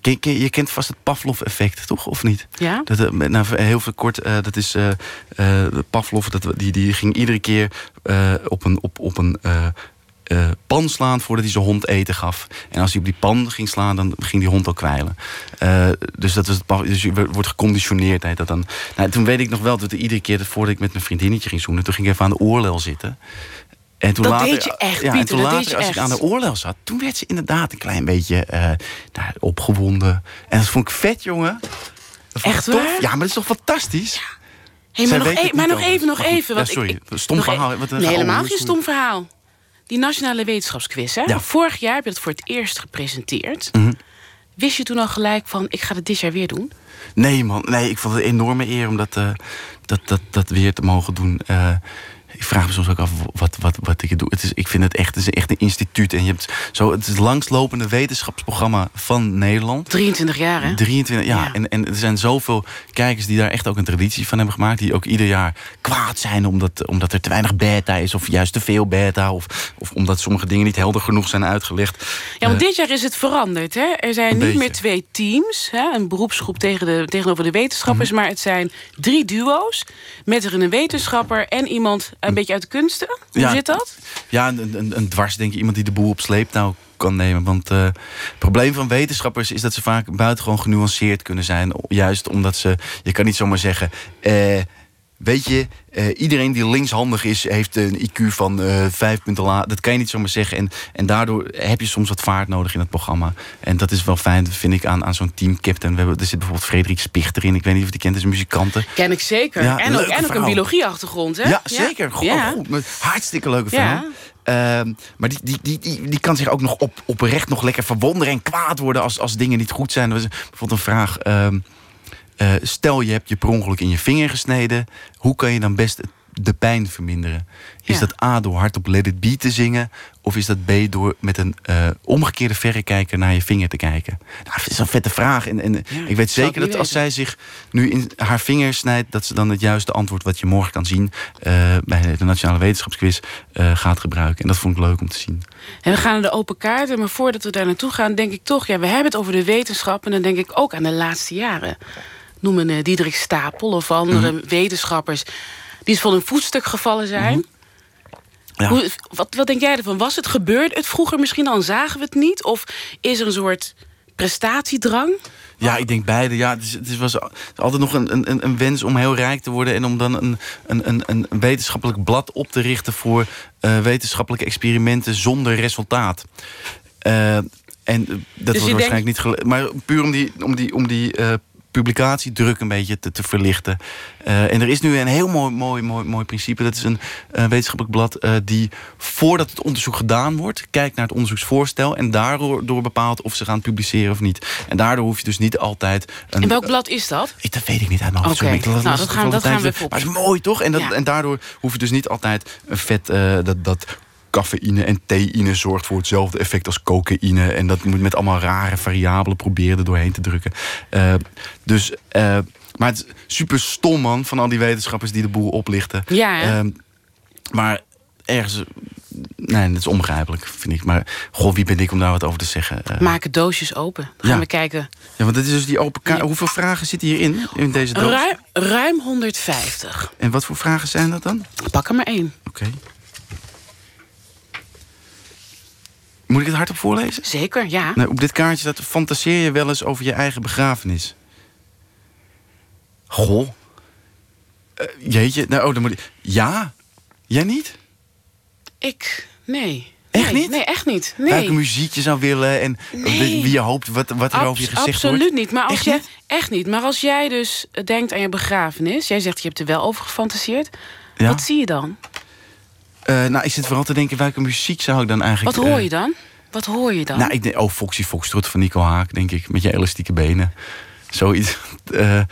Speaker 13: ken- je kent vast het Pavlov-effect, toch? Of niet?
Speaker 3: Ja?
Speaker 13: Dat, nou, heel veel kort, eh, dat is eh, de Pavlov, dat, die, die ging iedere keer op een, op, op een eh, pan slaan voordat hij zijn hond eten gaf. En als hij op die pan ging slaan, dan ging die hond ook kwijlen. Eh, dus dat is het, Pav- dus je wordt geconditioneerd. Heet dat dan. Nou, toen weet ik nog wel dat er iedere keer voordat ik met mijn vriendinnetje ging zoenen, toen ging ik even aan de oorlel zitten. En toen
Speaker 3: Dat
Speaker 13: later,
Speaker 3: deed je echt,
Speaker 13: ja, en
Speaker 3: Pieter,
Speaker 13: toen
Speaker 3: dat
Speaker 13: later,
Speaker 3: deed je
Speaker 13: als ik aan de oorlel zat, toen werd ze inderdaad een klein beetje nou, opgewonden. En dat vond ik vet, jongen. Dat
Speaker 3: Echt
Speaker 13: tof.
Speaker 3: waar?
Speaker 13: Ja, maar dat is toch fantastisch?
Speaker 3: Hey, maar nog, e- maar nog even, nog even.
Speaker 13: ja, sorry,
Speaker 3: ik,
Speaker 13: stom
Speaker 3: e-
Speaker 13: verhaal, wat
Speaker 3: nee, helemaal geen stom verhaal. Die Nationale Wetenschapsquiz, hè?
Speaker 13: Ja.
Speaker 3: Vorig jaar heb je dat voor het eerst gepresenteerd.
Speaker 13: Mhm.
Speaker 3: Wist je toen al gelijk van, ik ga het dit jaar weer doen?
Speaker 13: Nee, man. Nee, ik vond het een enorme eer om dat, eh, dat, dat, dat weer te mogen doen. Eh, ik vraag me soms ook af wat, wat, wat ik doe. Het is, ik vind het echt, het is echt een instituut. En je hebt zo, het is het langslopende wetenschapsprogramma van Nederland.
Speaker 3: 23 jaar, hè?
Speaker 13: 23, ja.
Speaker 3: Ja.
Speaker 13: En, en er zijn zoveel kijkers die daar echt ook een traditie van hebben gemaakt. Die ook ieder jaar kwaad zijn omdat, omdat er te weinig beta is. Of juist te veel beta. Of, of omdat sommige dingen niet helder genoeg zijn uitgelegd.
Speaker 3: Ja, want
Speaker 13: Eh,
Speaker 3: dit jaar is het veranderd. Hè? Er zijn niet
Speaker 13: beetje.
Speaker 3: meer twee teams, hè? een beroepsgroep tegen de, tegenover de wetenschappers,
Speaker 13: Mhm.
Speaker 3: maar het zijn drie duo's met erin een wetenschapper en iemand een beetje uit de kunsten. Hoe.
Speaker 13: Ja.
Speaker 3: zit dat?
Speaker 13: Ja, een, een, een dwars, denk ik. Iemand die de boel op sleeptouw kan nemen. Want eh, het probleem van wetenschappers is dat ze vaak buitengewoon genuanceerd kunnen zijn. Juist omdat ze, je kan niet zomaar zeggen... eh, weet je, eh, iedereen die linkshandig is, heeft een IQ van eh vijf punten laag. Dat kan je niet zomaar zeggen. En, en daardoor heb je soms wat vaart nodig in het programma. En dat is wel fijn, vind ik, aan, aan zo'n teamcaptain. We hebben, er zit bijvoorbeeld Frederik Spichter in. Ik weet niet of die kent, is een muzikante.
Speaker 3: Ken ik zeker.
Speaker 13: Ja,
Speaker 3: en ook, en ook een biologieachtergrond, hè?
Speaker 13: Ja, zeker. Goed,
Speaker 3: Ja.
Speaker 13: goed. Met Hartstikke leuke vrouw.
Speaker 3: Ja.
Speaker 13: Ehm, maar die, die, die, die, die kan zich ook nog op, oprecht nog lekker verwonderen en kwaad worden als, als dingen niet goed zijn. Er was bijvoorbeeld een vraag. ehm, eh, stel je hebt je per ongeluk in je vinger gesneden. Hoe kan je dan best de pijn verminderen? Is
Speaker 3: Ja.
Speaker 13: dat A door hardop Let It Be te zingen? Of is dat B door met een eh, omgekeerde verrekijker naar je vinger te kijken? Nou, dat is een vette vraag. En, en ik weet zeker dat als zij zich nu in haar vinger snijdt... dat ze dan het juiste antwoord wat je morgen kan zien... eh, bij de Nationale Wetenschapsquiz gaat gebruiken. En dat vond ik leuk om te zien.
Speaker 3: En we gaan naar de open kaarten, maar voordat we daar naartoe gaan, denk ik toch, ja, we hebben het over de wetenschap en dan denk ik ook aan de laatste jaren. Noem een eh, Diederik Stapel of andere
Speaker 13: Mhm.
Speaker 3: wetenschappers die van een voetstuk gevallen zijn.
Speaker 13: Ja.
Speaker 3: Hoe, wat, wat denk jij ervan? Was het gebeurd het vroeger misschien al en zagen we het niet? Of is er een soort prestatiedrang?
Speaker 13: Ja, ik denk beide. Ja, het, is, het is- was altijd nog een, een, een wens om heel rijk te worden... en om dan een, een, een, een wetenschappelijk blad op te richten... voor eh, wetenschappelijke experimenten zonder resultaat. Eh, en dat was
Speaker 3: denkt-
Speaker 13: waarschijnlijk niet gele- Maar puur om die, om die, om die publicatiedruk een beetje te, te verlichten. Eh, en er is nu een heel mooi, mooi, mooi, mooi principe. Dat is een eh, wetenschappelijk blad eh, die voordat het onderzoek gedaan wordt... kijkt naar het onderzoeksvoorstel... en daardoor door bepaalt of ze gaan publiceren of niet. En daardoor hoef je dus niet altijd... Een,
Speaker 3: En welk blad is dat?
Speaker 13: ik, dat weet ik niet uit mijn hoofd. Ik las
Speaker 3: Nou, dat gaan- dat gaan we
Speaker 13: Maar het is mooi, toch? En, dat,
Speaker 3: Ja.
Speaker 13: en daardoor hoef je dus niet altijd een vet... dat, dat cafeïne en theïne zorgt voor hetzelfde effect als cocaïne. En dat moet met allemaal rare variabelen proberen er doorheen te drukken. Eh, dus... eh, maar het is super stom, man, van al die wetenschappers die de boel oplichten.
Speaker 3: Ja?
Speaker 13: Ehm, maar ergens... Nee, dat is onbegrijpelijk, vind ik. Maar goh, wie ben ik om daar wat over te zeggen? Eh,
Speaker 3: Maken doosjes open. Dan gaan
Speaker 13: Ja.
Speaker 3: we kijken.
Speaker 13: ja, want dit is dus die open kaart. Hoeveel vragen zitten hierin, in deze doos?
Speaker 3: Ruim, ruim 150.
Speaker 13: En wat voor vragen zijn dat dan?
Speaker 3: Pak er maar één.
Speaker 13: Oké. Moet ik het hardop voorlezen?
Speaker 3: Zeker, ja.
Speaker 13: Nou, op dit kaartje staat... fantaseer je wel eens over je eigen begrafenis? Goh. Eh, jeetje. Nou, oh, dan moet ik... Ja? Jij niet?
Speaker 3: Ik, nee.
Speaker 13: Echt
Speaker 3: Nee,
Speaker 13: niet?
Speaker 3: Nee, echt niet. Nee.
Speaker 13: Welke muziek je zou willen en
Speaker 3: Nee.
Speaker 13: wie je hoopt, wat, wat er over je gezegd
Speaker 3: absoluut
Speaker 13: wordt?
Speaker 3: niet. Maar als
Speaker 13: Echt
Speaker 3: jij,
Speaker 13: niet?
Speaker 3: Echt niet. Maar als jij dus denkt aan je begrafenis... jij zegt je hebt er wel over gefantaseerd...
Speaker 13: Ja.
Speaker 3: wat zie je dan?
Speaker 13: Eh, nou, ik zit vooral te denken, welke muziek zou ik dan eigenlijk...
Speaker 3: Wat hoor
Speaker 13: eh,
Speaker 3: je dan? Wat hoor je dan?
Speaker 13: Nou, ik denk, oh, Foxy Foxtrot van Nico Haak, denk ik. Met je elastieke benen. Zoiets.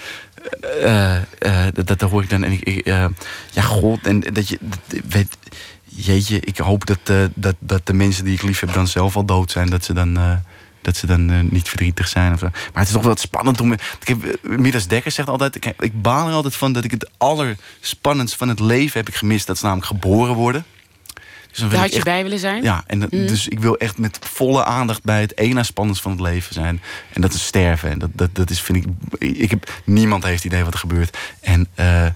Speaker 13: Eh, dat, dat hoor ik dan. En ik, ja, god. En dat je. dat- weet, jeetje, ik hoop dat, dat, dat de mensen die ik lief heb dan zelf al dood zijn. Dat ze dan. Dat ze dan eh, niet verdrietig zijn of zo. Maar het is toch wel spannend om... Ik heb, eh, Midas Dekker zegt altijd... Ik, ik baal er altijd van dat ik het allerspannendst van het leven heb ik gemist. Dat is namelijk geboren worden. Dus dan
Speaker 3: Daar had je
Speaker 13: echt-
Speaker 3: bij willen zijn?
Speaker 13: ja, en
Speaker 3: Mm.
Speaker 13: dus ik wil echt met volle aandacht bij het ene spannendst van het leven zijn. En dat is sterven. En dat, dat, dat is, vind ik, ik heb, niemand heeft idee wat er gebeurt. En eh,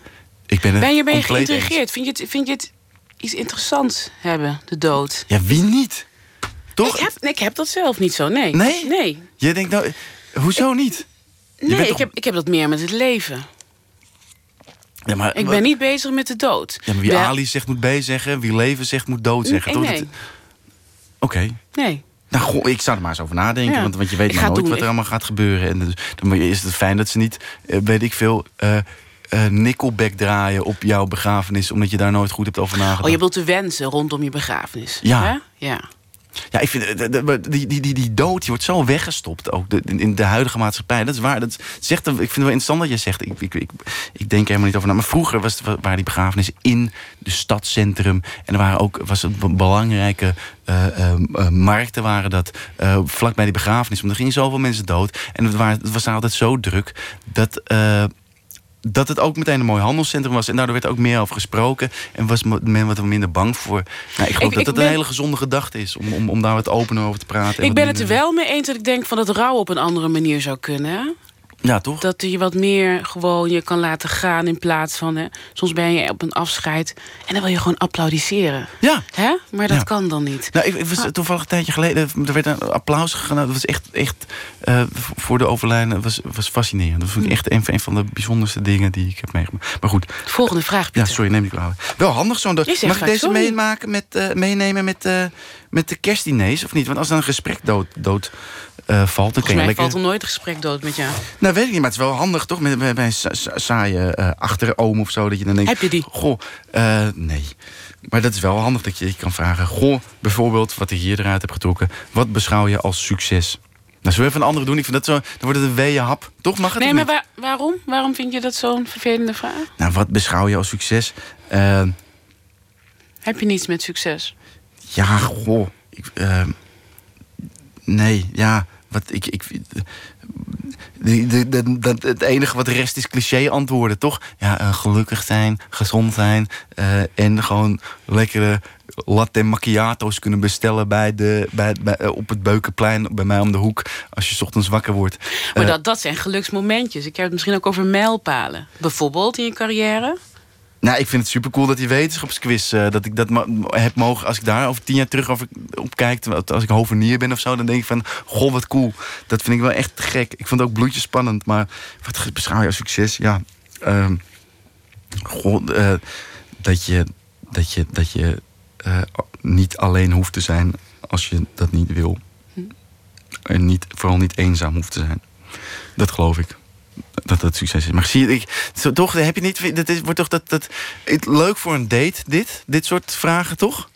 Speaker 13: ik ben
Speaker 3: Ben je, ben je geïntrigeerd? Vind je, het, vind je het iets interessants hebben, de dood?
Speaker 13: Ja, wie niet? Toch?
Speaker 3: Ik heb, nee, ik heb dat zelf niet zo, nee.
Speaker 13: Nee?
Speaker 3: Nee,
Speaker 13: Jij denkt nou, hoezo niet? Je
Speaker 3: nee
Speaker 13: bent
Speaker 3: ik,
Speaker 13: toch-
Speaker 3: heb, ik heb dat meer met het leven.
Speaker 13: Ja, maar,
Speaker 3: Ik ben niet bezig met de dood.
Speaker 13: Ja, maar wie Ali zegt moet B zeggen, wie leven zegt moet dood zeggen.
Speaker 3: Nee,
Speaker 13: toch?
Speaker 3: nee.
Speaker 13: Dat- Oké.
Speaker 3: Nee.
Speaker 13: Nou, goh, ik zou er maar eens over nadenken.
Speaker 3: Ja.
Speaker 13: Want, want je weet maar nooit
Speaker 3: doen.
Speaker 13: wat er allemaal gaat gebeuren. En dus, dan is het fijn dat ze niet, eh, weet ik veel, eh, Nickelback draaien op jouw begrafenis. Omdat je daar nooit goed hebt over nagedacht.
Speaker 3: Oh, je bedoelt de wensen rondom je begrafenis.
Speaker 13: Ja.
Speaker 3: Hè? Ja.
Speaker 13: Ja, ik vind eh, die, die, die, die dood die wordt zo weggestopt ook de- in, de huidige maatschappij. Dat is waar. Dat zegt, ik vind het wel interessant dat je zegt. Ik, ik, ik, ik denk er helemaal niet over na. Maar vroeger was het, waren die begrafenissen in de stadscentrum. En er waren ook was het be- belangrijke eh, eh, markten waren dat eh, vlakbij die begrafenis. Want er gingen zoveel mensen dood. En het, het was altijd zo druk dat. Dat het ook meteen een mooi handelscentrum was. En daardoor werd er ook meer over gesproken. En was men wat minder bang voor. Nou, ik geloof
Speaker 3: Ik-
Speaker 13: dat
Speaker 3: ben-
Speaker 13: een hele gezonde gedachte is. Om, om, om daar wat opener over te praten. en
Speaker 3: Ik ben het er wel mee eens dat ik denk van dat rouw op een andere manier zou kunnen.
Speaker 13: Ja, toch?
Speaker 3: Dat je wat meer gewoon je kan laten gaan in plaats van... Hè, soms ben je op een afscheid en dan wil je gewoon applaudisseren.
Speaker 13: Ja.
Speaker 3: Hè? Maar dat
Speaker 13: Ja.
Speaker 3: kan dan niet.
Speaker 13: Nou, ik, ik was toevallig een tijdje geleden. Er werd een applaus gegaan. Dat was echt, echt eh, voor de overlijden. was, was fascinerend. Dat vond ik echt een, een van de bijzonderste dingen die ik heb meegemaakt. Maar goed.
Speaker 3: Volgende vraag,
Speaker 13: Ja,
Speaker 3: Pieter.
Speaker 13: sorry, neem ik kwalijk. Wel handig zo'n Mag ik deze
Speaker 3: sorry.
Speaker 13: meemaken met, eh, meenemen met, eh, met de kerstdiners of niet? Want als dan een gesprek dood, dood eh, valt. Dan
Speaker 3: Volgens mij valt er nooit een gesprek dood met jou.
Speaker 13: Nou, weet ik niet, maar het is wel handig, toch? Met, met, een saaie eh, achteroom of zo. Dat je dan denkt...
Speaker 3: Heb je die?
Speaker 13: Goh, eh, nee. Maar dat is wel handig dat je je kan vragen... Goh, bijvoorbeeld, wat ik hier eruit heb getrokken... wat beschouw je als succes? Nou, zullen we even een andere doen? Ik vind dat zo... Dan wordt het een weeën hap. Toch mag het
Speaker 3: Nee, maar waar- waarom? Waarom vind je dat zo'n vervelende vraag?
Speaker 13: Nou, wat beschouw je als succes? Eh,
Speaker 3: Heb je niets met succes?
Speaker 13: ja, goh. Ik, eh, nee, ja. Wat ik... ik de, de, de, dat- het enige wat rest is cliché antwoorden, toch? Ja, eh, gelukkig zijn, gezond zijn... eh, en gewoon lekkere latte macchiato's kunnen bestellen... Bij de, bij, bij, eh, op het Beukenplein bij mij om de hoek... als je 's ochtends wakker wordt.
Speaker 3: Maar dat, dat zijn geluksmomentjes. Ik heb het misschien ook over mijlpalen. Bijvoorbeeld in je carrière.
Speaker 13: Nou, ik vind het supercool dat die wetenschapsquiz... eh, dat ik dat heb mogen... als ik daar over tien jaar terug over, op kijk... als ik hovenier ben of zo... dan denk ik van... goh, wat cool. Dat vind ik wel echt gek. Ik vond het ook bloedjes spannend. Maar wat beschouw je als succes? Ja, ehm, goh, eh, dat je, dat je, dat je eh, niet alleen hoeft te zijn... als je dat niet wil. En niet, vooral niet eenzaam hoeft te zijn. Dat geloof ik dat dat succes is. Maar zie je, ik, zo, toch, heb je niet, dat is, wordt toch dat, dat, het, leuk voor een date, dit, dit soort vragen, toch?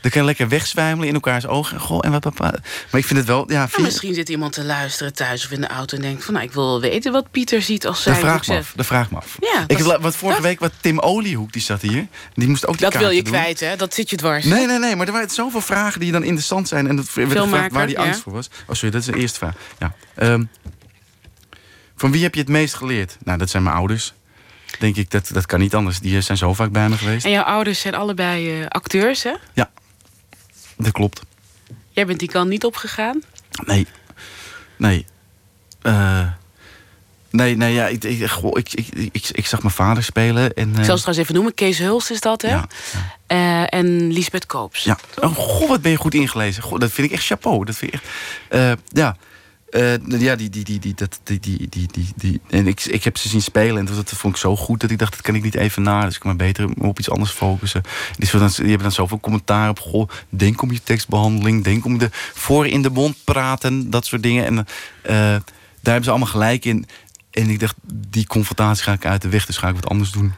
Speaker 13: Dan kan je lekker wegzwijmelen in elkaars ogen. Goh, en wat, wat, wat. Maar ik vind het wel, ja, je-
Speaker 3: misschien zit iemand te luisteren thuis of in de auto en denkt van... nou, ik wil weten wat Pieter ziet als
Speaker 13: dat
Speaker 3: zijn
Speaker 13: vraag me af. Dat vraag me af.
Speaker 3: Ja,
Speaker 13: ik heb, want vorige week was Tim Oliehoek, die zat hier. Die moest ook die
Speaker 3: Dat wil je
Speaker 13: doen.
Speaker 3: kwijt, hè? Dat zit je dwars.
Speaker 13: Nee, nee, nee, maar er waren zoveel vragen die dan interessant zijn. En dat werd gevraagd
Speaker 3: Filmmaker,
Speaker 13: waar die angst
Speaker 3: ja.
Speaker 13: voor was. Oh, sorry, dat is de eerste vraag. Ja. Ehm, van wie heb je het meest geleerd? Nou, dat zijn mijn ouders. Denk ik, dat, dat kan niet anders. Die zijn zo vaak bij me geweest.
Speaker 3: En jouw ouders zijn allebei eh, acteurs, hè?
Speaker 13: Ja, dat klopt.
Speaker 3: Jij bent die kant niet opgegaan.
Speaker 13: Nee. Nee. Eh, nee, nee, ja, ik, ik, goh, ik, ik, ik, ik zag mijn vader spelen. En,
Speaker 3: Ik
Speaker 13: eh,
Speaker 3: zal ze trouwens even noemen. Kees Hulst is dat, hè?
Speaker 13: Ja,
Speaker 3: en Lisbeth Koops.
Speaker 13: Ja. Oh, goh, wat ben je goed ingelezen. Goh, dat vind ik echt chapeau. Dat vind ik echt... ja. Eh, ja, die, die, die, die, dat, die, die, die, die, die. En ik, ik heb ze zien spelen en dat, vond ik zo goed dat ik dacht, dat kan ik niet even na. Dus ik kan beter op iets anders focussen. Die, dan, hebben dan zoveel commentaar op. Goh, denk om je tekstbehandeling, denk om de voor in de mond praten, dat soort dingen. En eh, daar hebben ze allemaal gelijk in. En ik dacht, die confrontatie ga ik uit de weg, dus ga ik wat anders doen.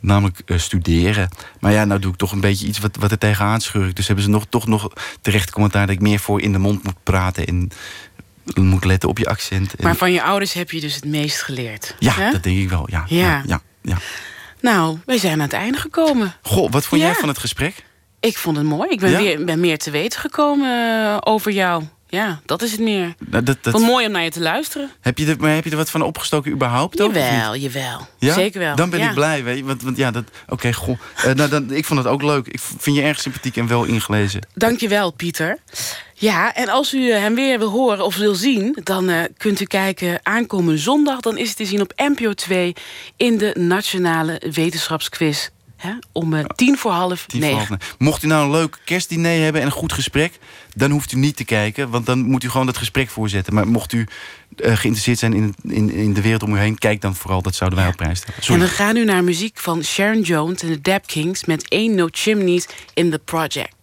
Speaker 13: Namelijk eh, studeren. Maar ja, nou doe ik toch een beetje iets wat, wat er tegenaan scheur ik. Dus hebben ze nog, toch nog terecht commentaar dat ik meer voor in de mond moet praten. En moet letten op je accent. En-
Speaker 3: Maar van je ouders heb je dus het meest geleerd.
Speaker 13: ja,
Speaker 3: hè?
Speaker 13: dat denk ik wel. Ja,
Speaker 3: Ja.
Speaker 13: ja. ja, ja.
Speaker 3: Nou, wij zijn aan het einde gekomen.
Speaker 13: Goh, wat vond jij van het gesprek?
Speaker 3: Ik vond het mooi. Ik ben, weer, ben meer te weten gekomen eh, over jou. Ja, dat is het meer.
Speaker 13: Nou, dat, dat,
Speaker 3: Wat mooi om naar je te luisteren.
Speaker 13: heb, je er, maar heb je er wat van opgestoken überhaupt?
Speaker 3: Jawel,
Speaker 13: niet?
Speaker 3: jawel.
Speaker 13: Ja?
Speaker 3: Zeker wel.
Speaker 13: Dan ben
Speaker 3: ja.
Speaker 13: ik blij, weet je. Want, want ja, dat. Oké, goh. Eh, nou, dan, ik vond het ook leuk. Ik vind je erg sympathiek en wel ingelezen.
Speaker 3: Dankjewel, Pieter. Ja, en als u eh, hem weer wil horen of wil zien... dan eh, kunt u kijken aankomende zondag. Dan is het te zien op NPO 2 in de Nationale Wetenschapsquiz. Hè? Om eh, tien voor half
Speaker 13: Tien voor
Speaker 3: negen.
Speaker 13: half. Mocht u nou een leuk kerstdiner hebben en een goed gesprek, dan hoeft u niet te kijken, want dan moet u gewoon dat gesprek voorzetten. Maar mocht u eh, geïnteresseerd zijn in, in, in de wereld om u heen, kijk dan vooral. Dat zouden wij op prijs stellen.
Speaker 3: En we gaan nu naar muziek van Sharon Jones en de Dap Kings... met Ain't No Chimneys in the Project.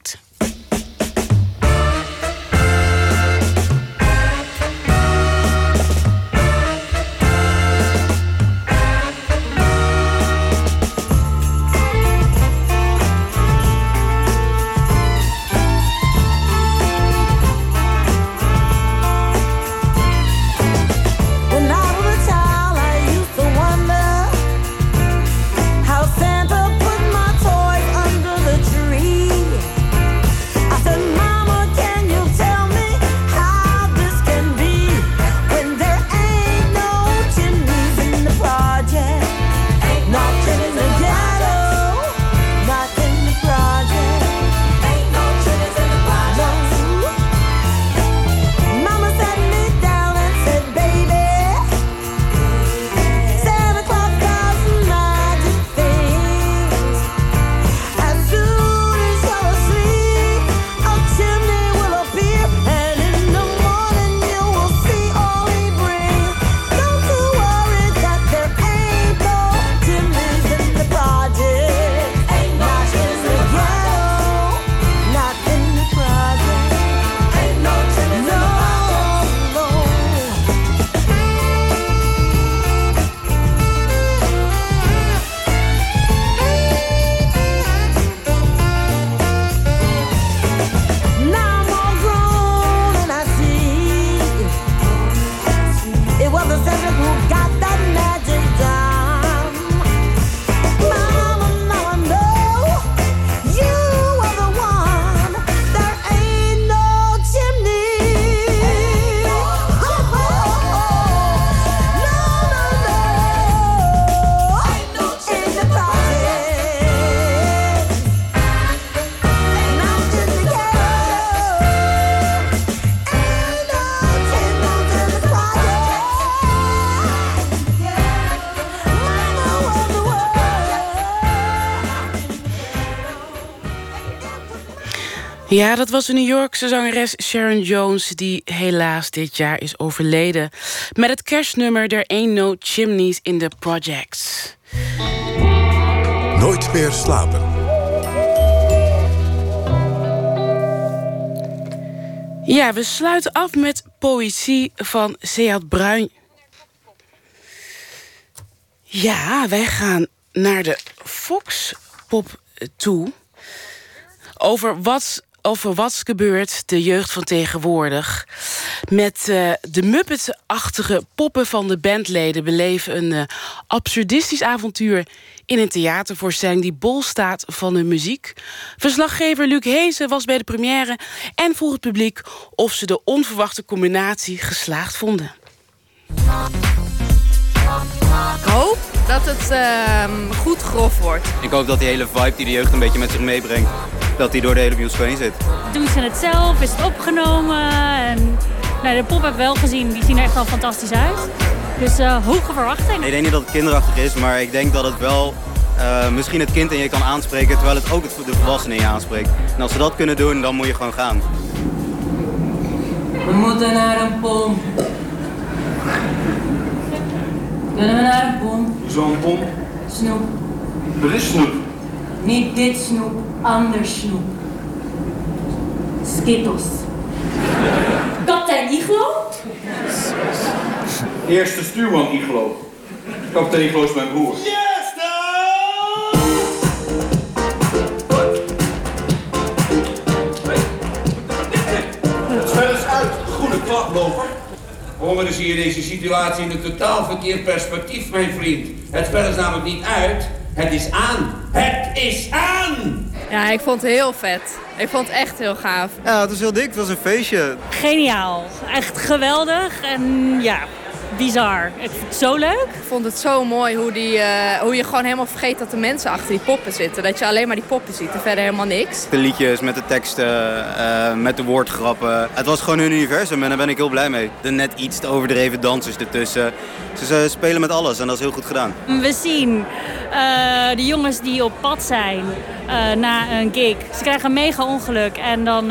Speaker 3: Ja, dat was de New Yorkse zangeres Sharon Jones... die helaas dit jaar is overleden. Met het kerstnummer There Ain't No Chimneys in the Projects.
Speaker 1: Nooit meer slapen.
Speaker 3: Ja, we sluiten af met poëzie van Seat Bruin. Ja, wij gaan naar de Foxpop toe. Over wat, over wat gebeurt de jeugd van tegenwoordig. Met uh, de Muppet-achtige poppen van de bandleden... beleven een uh, absurdistisch avontuur in een theatervoorstelling... die bol staat van de muziek. Verslaggever Luc Hezen was bij de première... en vroeg het publiek of ze de onverwachte combinatie geslaagd vonden.
Speaker 14: Ik hoop dat het uh, goed grof wordt.
Speaker 15: Ik hoop dat die hele vibe die de jeugd een beetje met zich meebrengt... dat die door de hele bioscoop heen zit.
Speaker 16: Doen ze het zelf? Is het opgenomen? En, nou, de pop heb ik wel gezien. Die zien er echt al fantastisch uit. Dus uh, hoge verwachtingen.
Speaker 15: Ik denk niet dat het kinderachtig is, maar ik denk dat het wel... Uh, misschien het kind in je kan aanspreken... terwijl het ook de volwassenen in je aanspreekt. En als ze dat kunnen doen, dan moet je gewoon gaan.
Speaker 17: We moeten naar een pom. Kunnen we naar een pom?
Speaker 18: Zo'n pom?
Speaker 17: Snoep.
Speaker 18: Er is snoep.
Speaker 17: Niet dit snoep, anders snoep. Skittles.
Speaker 16: Kapitein Iglo?
Speaker 18: Eerste stuurman Iglo. Kapitein Iglo is mijn broer.
Speaker 19: Horen zie je deze situatie in een totaal verkeerd perspectief, mijn vriend. Het spel is namelijk niet uit, het is aan. Het is aan!
Speaker 14: Ja, ik vond het heel vet. Ik vond het echt heel gaaf.
Speaker 15: Ja, het was heel dik. Het was een feestje.
Speaker 16: Geniaal. Echt geweldig. En ja, bizar. Ik vond het zo leuk.
Speaker 14: Ik vond het zo mooi hoe, die, uh, hoe je gewoon helemaal vergeet dat de mensen achter die poppen zitten. Dat je alleen maar die poppen ziet en verder helemaal niks.
Speaker 15: De liedjes met de teksten, uh, met de woordgrappen. Het was gewoon hun universum en daar ben ik heel blij mee. De net iets te overdreven dansers ertussen. Ze, ze spelen met alles en dat is heel goed gedaan.
Speaker 16: We zien uh, de jongens die op pad zijn na een gig. Ze krijgen een mega ongeluk en dan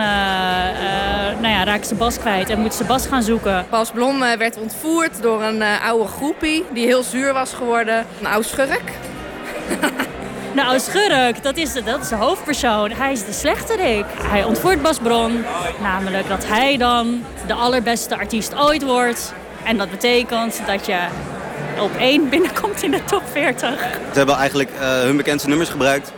Speaker 16: nou ja, raken ze Bas kwijt en moeten ze Bas gaan zoeken.
Speaker 14: Bas Blom werd ontvoerd door een uh, oude groepie die heel zuur was geworden. Een oude schurk.
Speaker 16: nou, schurk, dat is, de, dat is de hoofdpersoon. Hij is de slechterik. Hij ontvoert Bas Bron. Namelijk dat hij dan de allerbeste artiest ooit wordt. En dat betekent dat je op één binnenkomt in de top 40.
Speaker 15: Ze hebben eigenlijk uh, hun bekendste nummers gebruikt.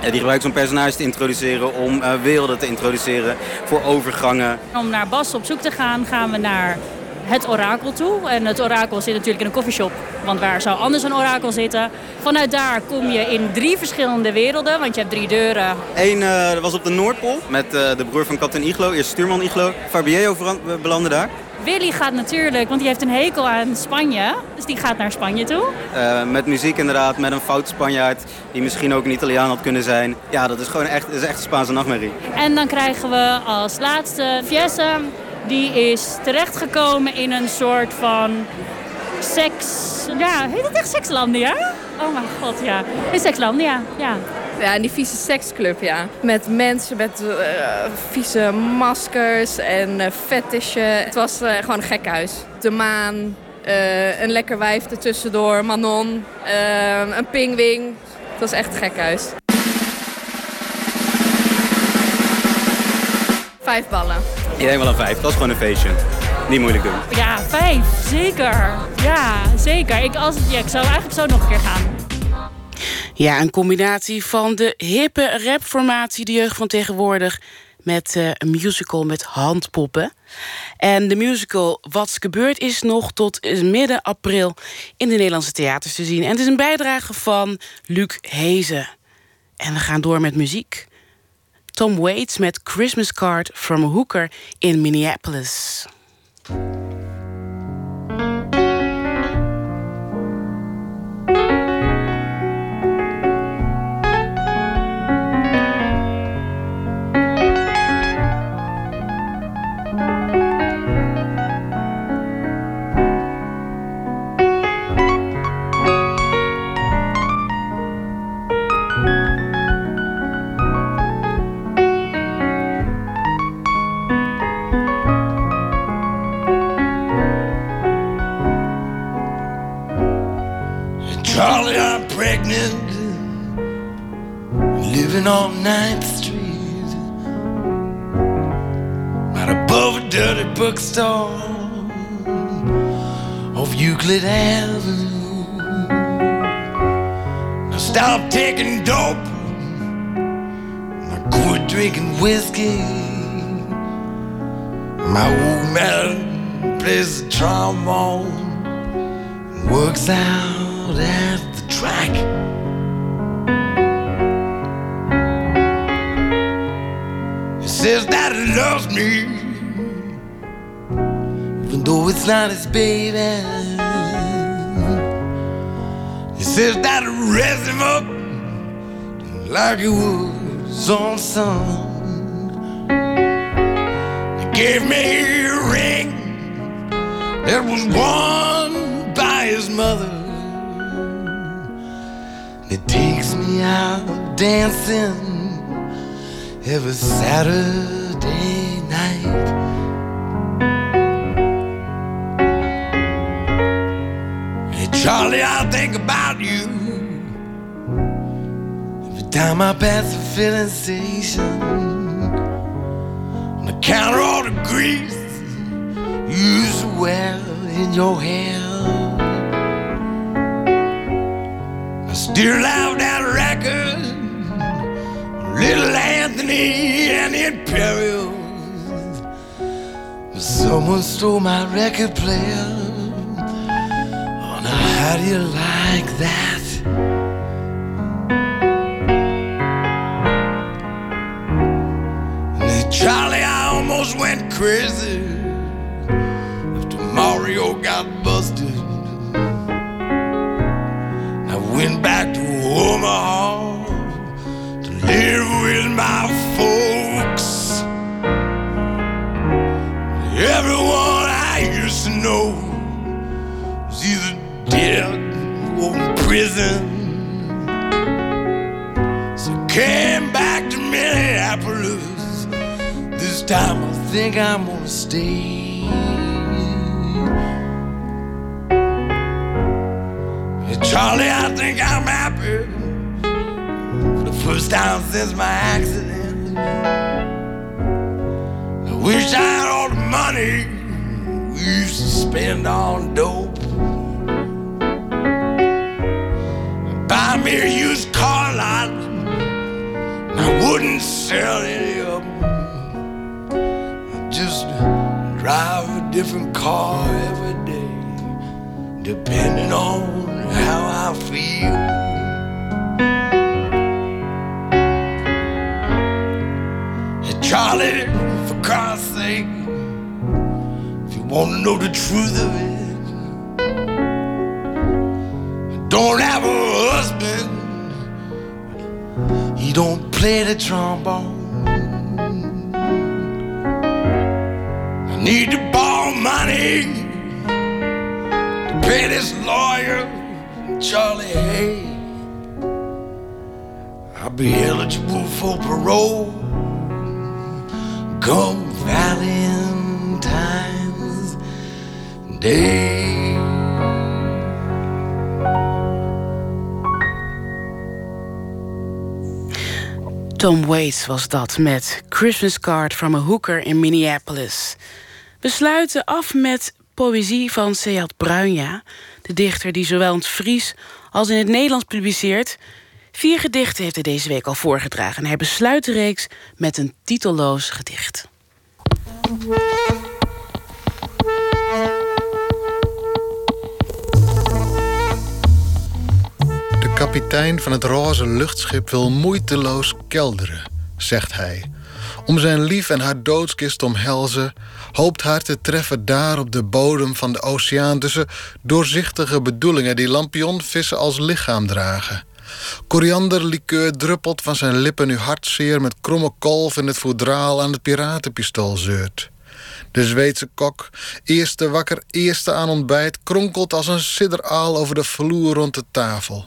Speaker 15: Die gebruikt zo'n personage te introduceren om uh, werelden te introduceren voor overgangen.
Speaker 16: Om naar Bas op zoek te gaan, gaan we naar het orakel toe. En het orakel zit natuurlijk in een koffieshop. Want waar zou anders een orakel zitten? Vanuit daar kom je in drie verschillende werelden. Want je hebt drie deuren.
Speaker 15: Eén uh, was op de Noordpool met uh, de broer van kapitein Iglo. Eerst stuurman Iglo. Fabio belandde daar.
Speaker 16: Willy gaat natuurlijk, want die heeft een hekel aan Spanje. Dus die gaat naar Spanje toe.
Speaker 15: Uh, met muziek inderdaad, met een fout Spanjaard. Die misschien ook een Italiaan had kunnen zijn. Ja, dat is gewoon echt, is echt een Spaanse nachtmerrie.
Speaker 16: En dan krijgen we als laatste Fiesse die is terechtgekomen in een soort van seks... Ja, heet het echt Sekslandia? Oh mijn god, ja. In Sekslandia, ja.
Speaker 14: Ja, in die vieze seksclub, ja. Met mensen met uh, vieze maskers en uh. Het was uh, gewoon een gekhuis. De maan, een lekker wijf ertussendoor, Manon, een pingwing. Het was echt een gekhuis. Vijf ballen.
Speaker 15: Ik denk wel een vijf. Dat is gewoon een feestje. Niet moeilijk doen.
Speaker 16: Ja, vijf. Zeker. Ja, zeker. Ik, als, ja, ik zou eigenlijk zo nog een keer gaan.
Speaker 3: Ja, een combinatie van de hippe rapformatie... de jeugd van tegenwoordig... met uh, een musical met handpoppen. En de musical Wat's gebeurd is nog tot midden april... in de Nederlandse theaters te zien. En het is een bijdrage van Luc Hezen. En we gaan door met muziek. Tom Waits met Christmas Card from a Hooker in Minneapolis.
Speaker 20: On 9th Street, right above a dirty bookstore off Euclid Avenue. I stopped taking dope, I quit drinking whiskey. My old man plays the trombone and works out at the track. Says that he loves me, even though it's not his baby. He says that he raised him up like he was on son. He gave me a ring that was worn by his mother. It takes me out dancing every Saturday night. Hey, Charlie, I think about you every time I pass the filling station. On the counter, all the grease you used in your hair. I still that record, Little Anthony and the Imperials. Someone stole my record player. Oh, now how do you like that? Charlie, I almost went crazy time I think I'm gonna stay. Charlie, I think I'm happy for the first time since my accident. I wish I had all the money we used to spend on dope. Buy me a used car lot, I wouldn't sell. I'd just drive a different car every day, depending on how I feel. Charlie, for Christ's sake, if you want to know the truth of it, don't have a husband. He don't play the trombone. Need to borrow money to pay this lawyer, Charlie Hay. I'll be eligible for parole come Valentine's Day.
Speaker 3: Tom Waits was dat met Christmas Card from a Hooker in Minneapolis. We sluiten af met poëzie van Seat Bruinja, de dichter die zowel in het Fries als in het Nederlands publiceert. Vier gedichten heeft hij deze week al voorgedragen en hij besluit de reeks met een titelloos gedicht.
Speaker 21: De kapitein van het roze luchtschip wil moeiteloos kelderen, zegt hij. Om zijn lief en haar doodskist omhelzen, hoopt haar te treffen daar op de bodem van de oceaan tussen doorzichtige bedoelingen die lampionvissen als lichaam dragen. Korianderlikeur druppelt van zijn lippen nu hartzeer met kromme kolf in het voedraal aan het piratenpistool zeurt. De Zweedse kok, eerste wakker, eerste aan ontbijt, kronkelt als een sidderaal over de vloer rond de tafel.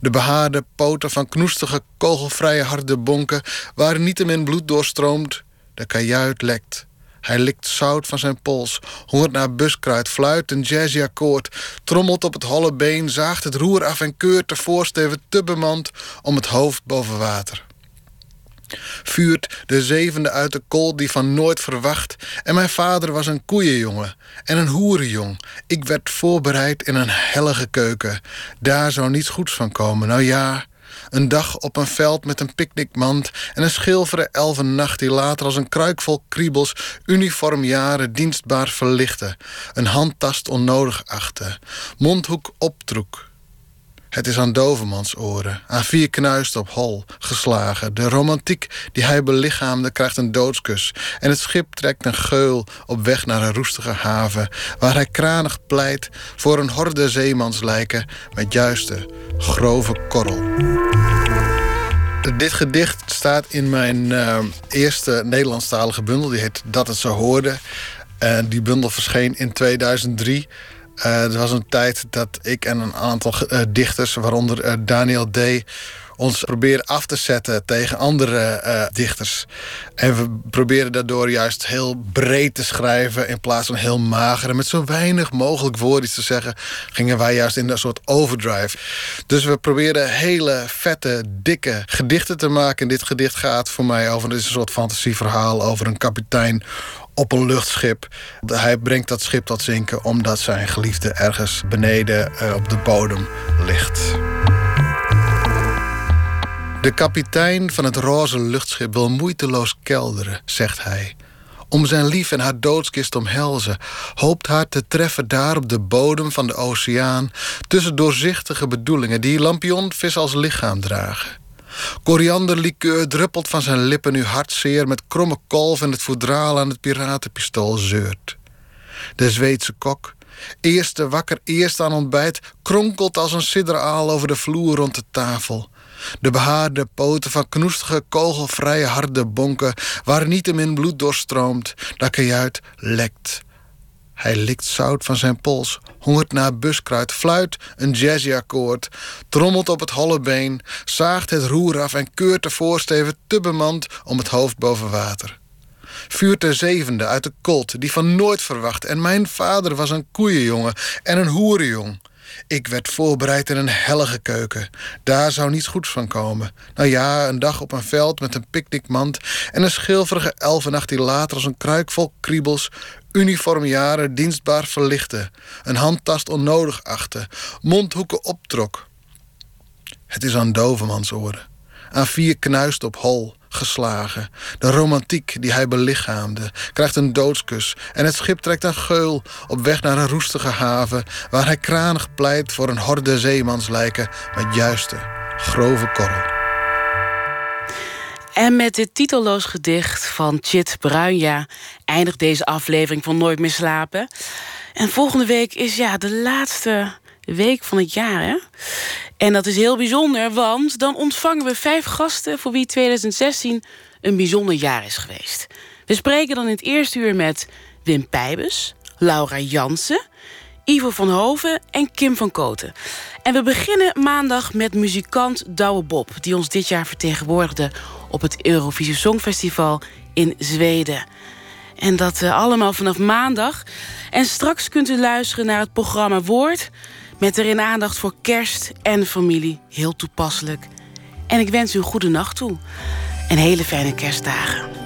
Speaker 21: De behaarde poten van knoestige, kogelvrije harde bonken... waar niettemin bloed doorstroomt, de kajuit lekt. Hij likt zout van zijn pols, hongert naar buskruid, fluit een jazzy akkoord, trommelt op het holle been, zaagt het roer af en keurt de voorsteven te bemand om het hoofd boven water. Vuurt de zevende uit de kool die van nooit verwacht. En mijn vader was een koeienjongen en een hoerenjong. Ik werd voorbereid in een hellige keuken. Daar zou niets goeds van komen. Nou ja, een dag op een veld met een picknickmand en een schilveren elfennacht die later als een kruik vol kriebels uniformjaren dienstbaar verlichtte. Een handtast onnodig achtte. Mondhoek optroek. Het is aan Dovermans oren, aan vier knuist op hol geslagen. De romantiek die hij belichaamde krijgt een doodskus. En het schip trekt een geul op weg naar een roestige haven... waar hij kranig pleit voor een horde zeemanslijken... met juiste, grove korrel. Dit gedicht staat in mijn uh, eerste Nederlandstalige bundel. Die heet Dat het zo hoorde. En die bundel verscheen in 2003... Uh, er was een tijd dat ik en een aantal uh, dichters, waaronder uh, Daniel D., ons proberen af te zetten tegen andere dichters. En we probeerden daardoor juist heel breed te schrijven in plaats van heel mager. En met zo weinig mogelijk woorden te zeggen, gingen wij juist in een soort overdrive. Dus we probeerden hele vette, dikke gedichten te maken. En dit gedicht gaat voor mij over, het is een soort fantasieverhaal over een kapitein op een luchtschip. Hij brengt dat schip tot zinken omdat zijn geliefde ergens beneden uh, op de bodem ligt. De kapitein van het roze luchtschip wil moeiteloos kelderen, zegt hij. Om zijn lief en haar doodskist omhelzen, hoopt haar te treffen daar op de bodem van de oceaan, tussen doorzichtige bedoelingen die lampionvis als lichaam dragen. Korianderlikeur druppelt van zijn lippen nu hartzeer... met kromme kolf en het voedraal aan het piratenpistool zeurt. De Zweedse kok, eerste wakker, eerst aan ontbijt... kronkelt als een sidderaal over de vloer rond de tafel... De behaarde poten van knoestige, kogelvrije harde bonken... waar in bloed doorstroomt, de kajuit lekt. Hij likt zout van zijn pols, hongert naar buskruid, fluit een jazzy-akkoord, trommelt op het holle been, zaagt het roer af en keurt de voorsteven te bemand om het hoofd boven water. Vuurt de zevende uit de kolt, die van nooit verwacht, en mijn vader was een koeienjongen en een hoerenjong. Ik werd voorbereid in een hellige keuken. Daar zou niets goeds van komen. Nou ja, een dag op een veld met een picknickmand... en een schilferige elfennacht die later als een kruik vol kriebels... uniformjaren dienstbaar verlichtte. Een handtast onnodig achtte. Mondhoeken optrok. Het is aan Dovermans oren. Aan vier knuist op hol geslagen. De romantiek die hij belichaamde krijgt een doodskus en het schip trekt een geul op weg naar een roestige haven waar hij kranig pleit voor een horde zeemanslijken met juiste, grove korrel.
Speaker 3: En met dit titelloos gedicht van Chit Bruinja eindigt deze aflevering van Nooit meer slapen. En volgende week is ja de laatste week van het jaar. Hè? En dat is heel bijzonder, want dan ontvangen we vijf gasten voor wie 2016 een bijzonder jaar is geweest. We spreken dan in het eerste uur met Wim Pijbus, Laura Jansen, Ivo van Hoven en Kim van Koten. En we beginnen maandag met muzikant Douwe Bob, die ons dit jaar vertegenwoordigde op het Eurovisie Songfestival in Zweden. En dat uh, allemaal vanaf maandag. En straks kunt u luisteren naar het programma Woord met erin aandacht voor kerst en familie. Heel toepasselijk. En ik wens u een goede nacht toe. En hele fijne kerstdagen.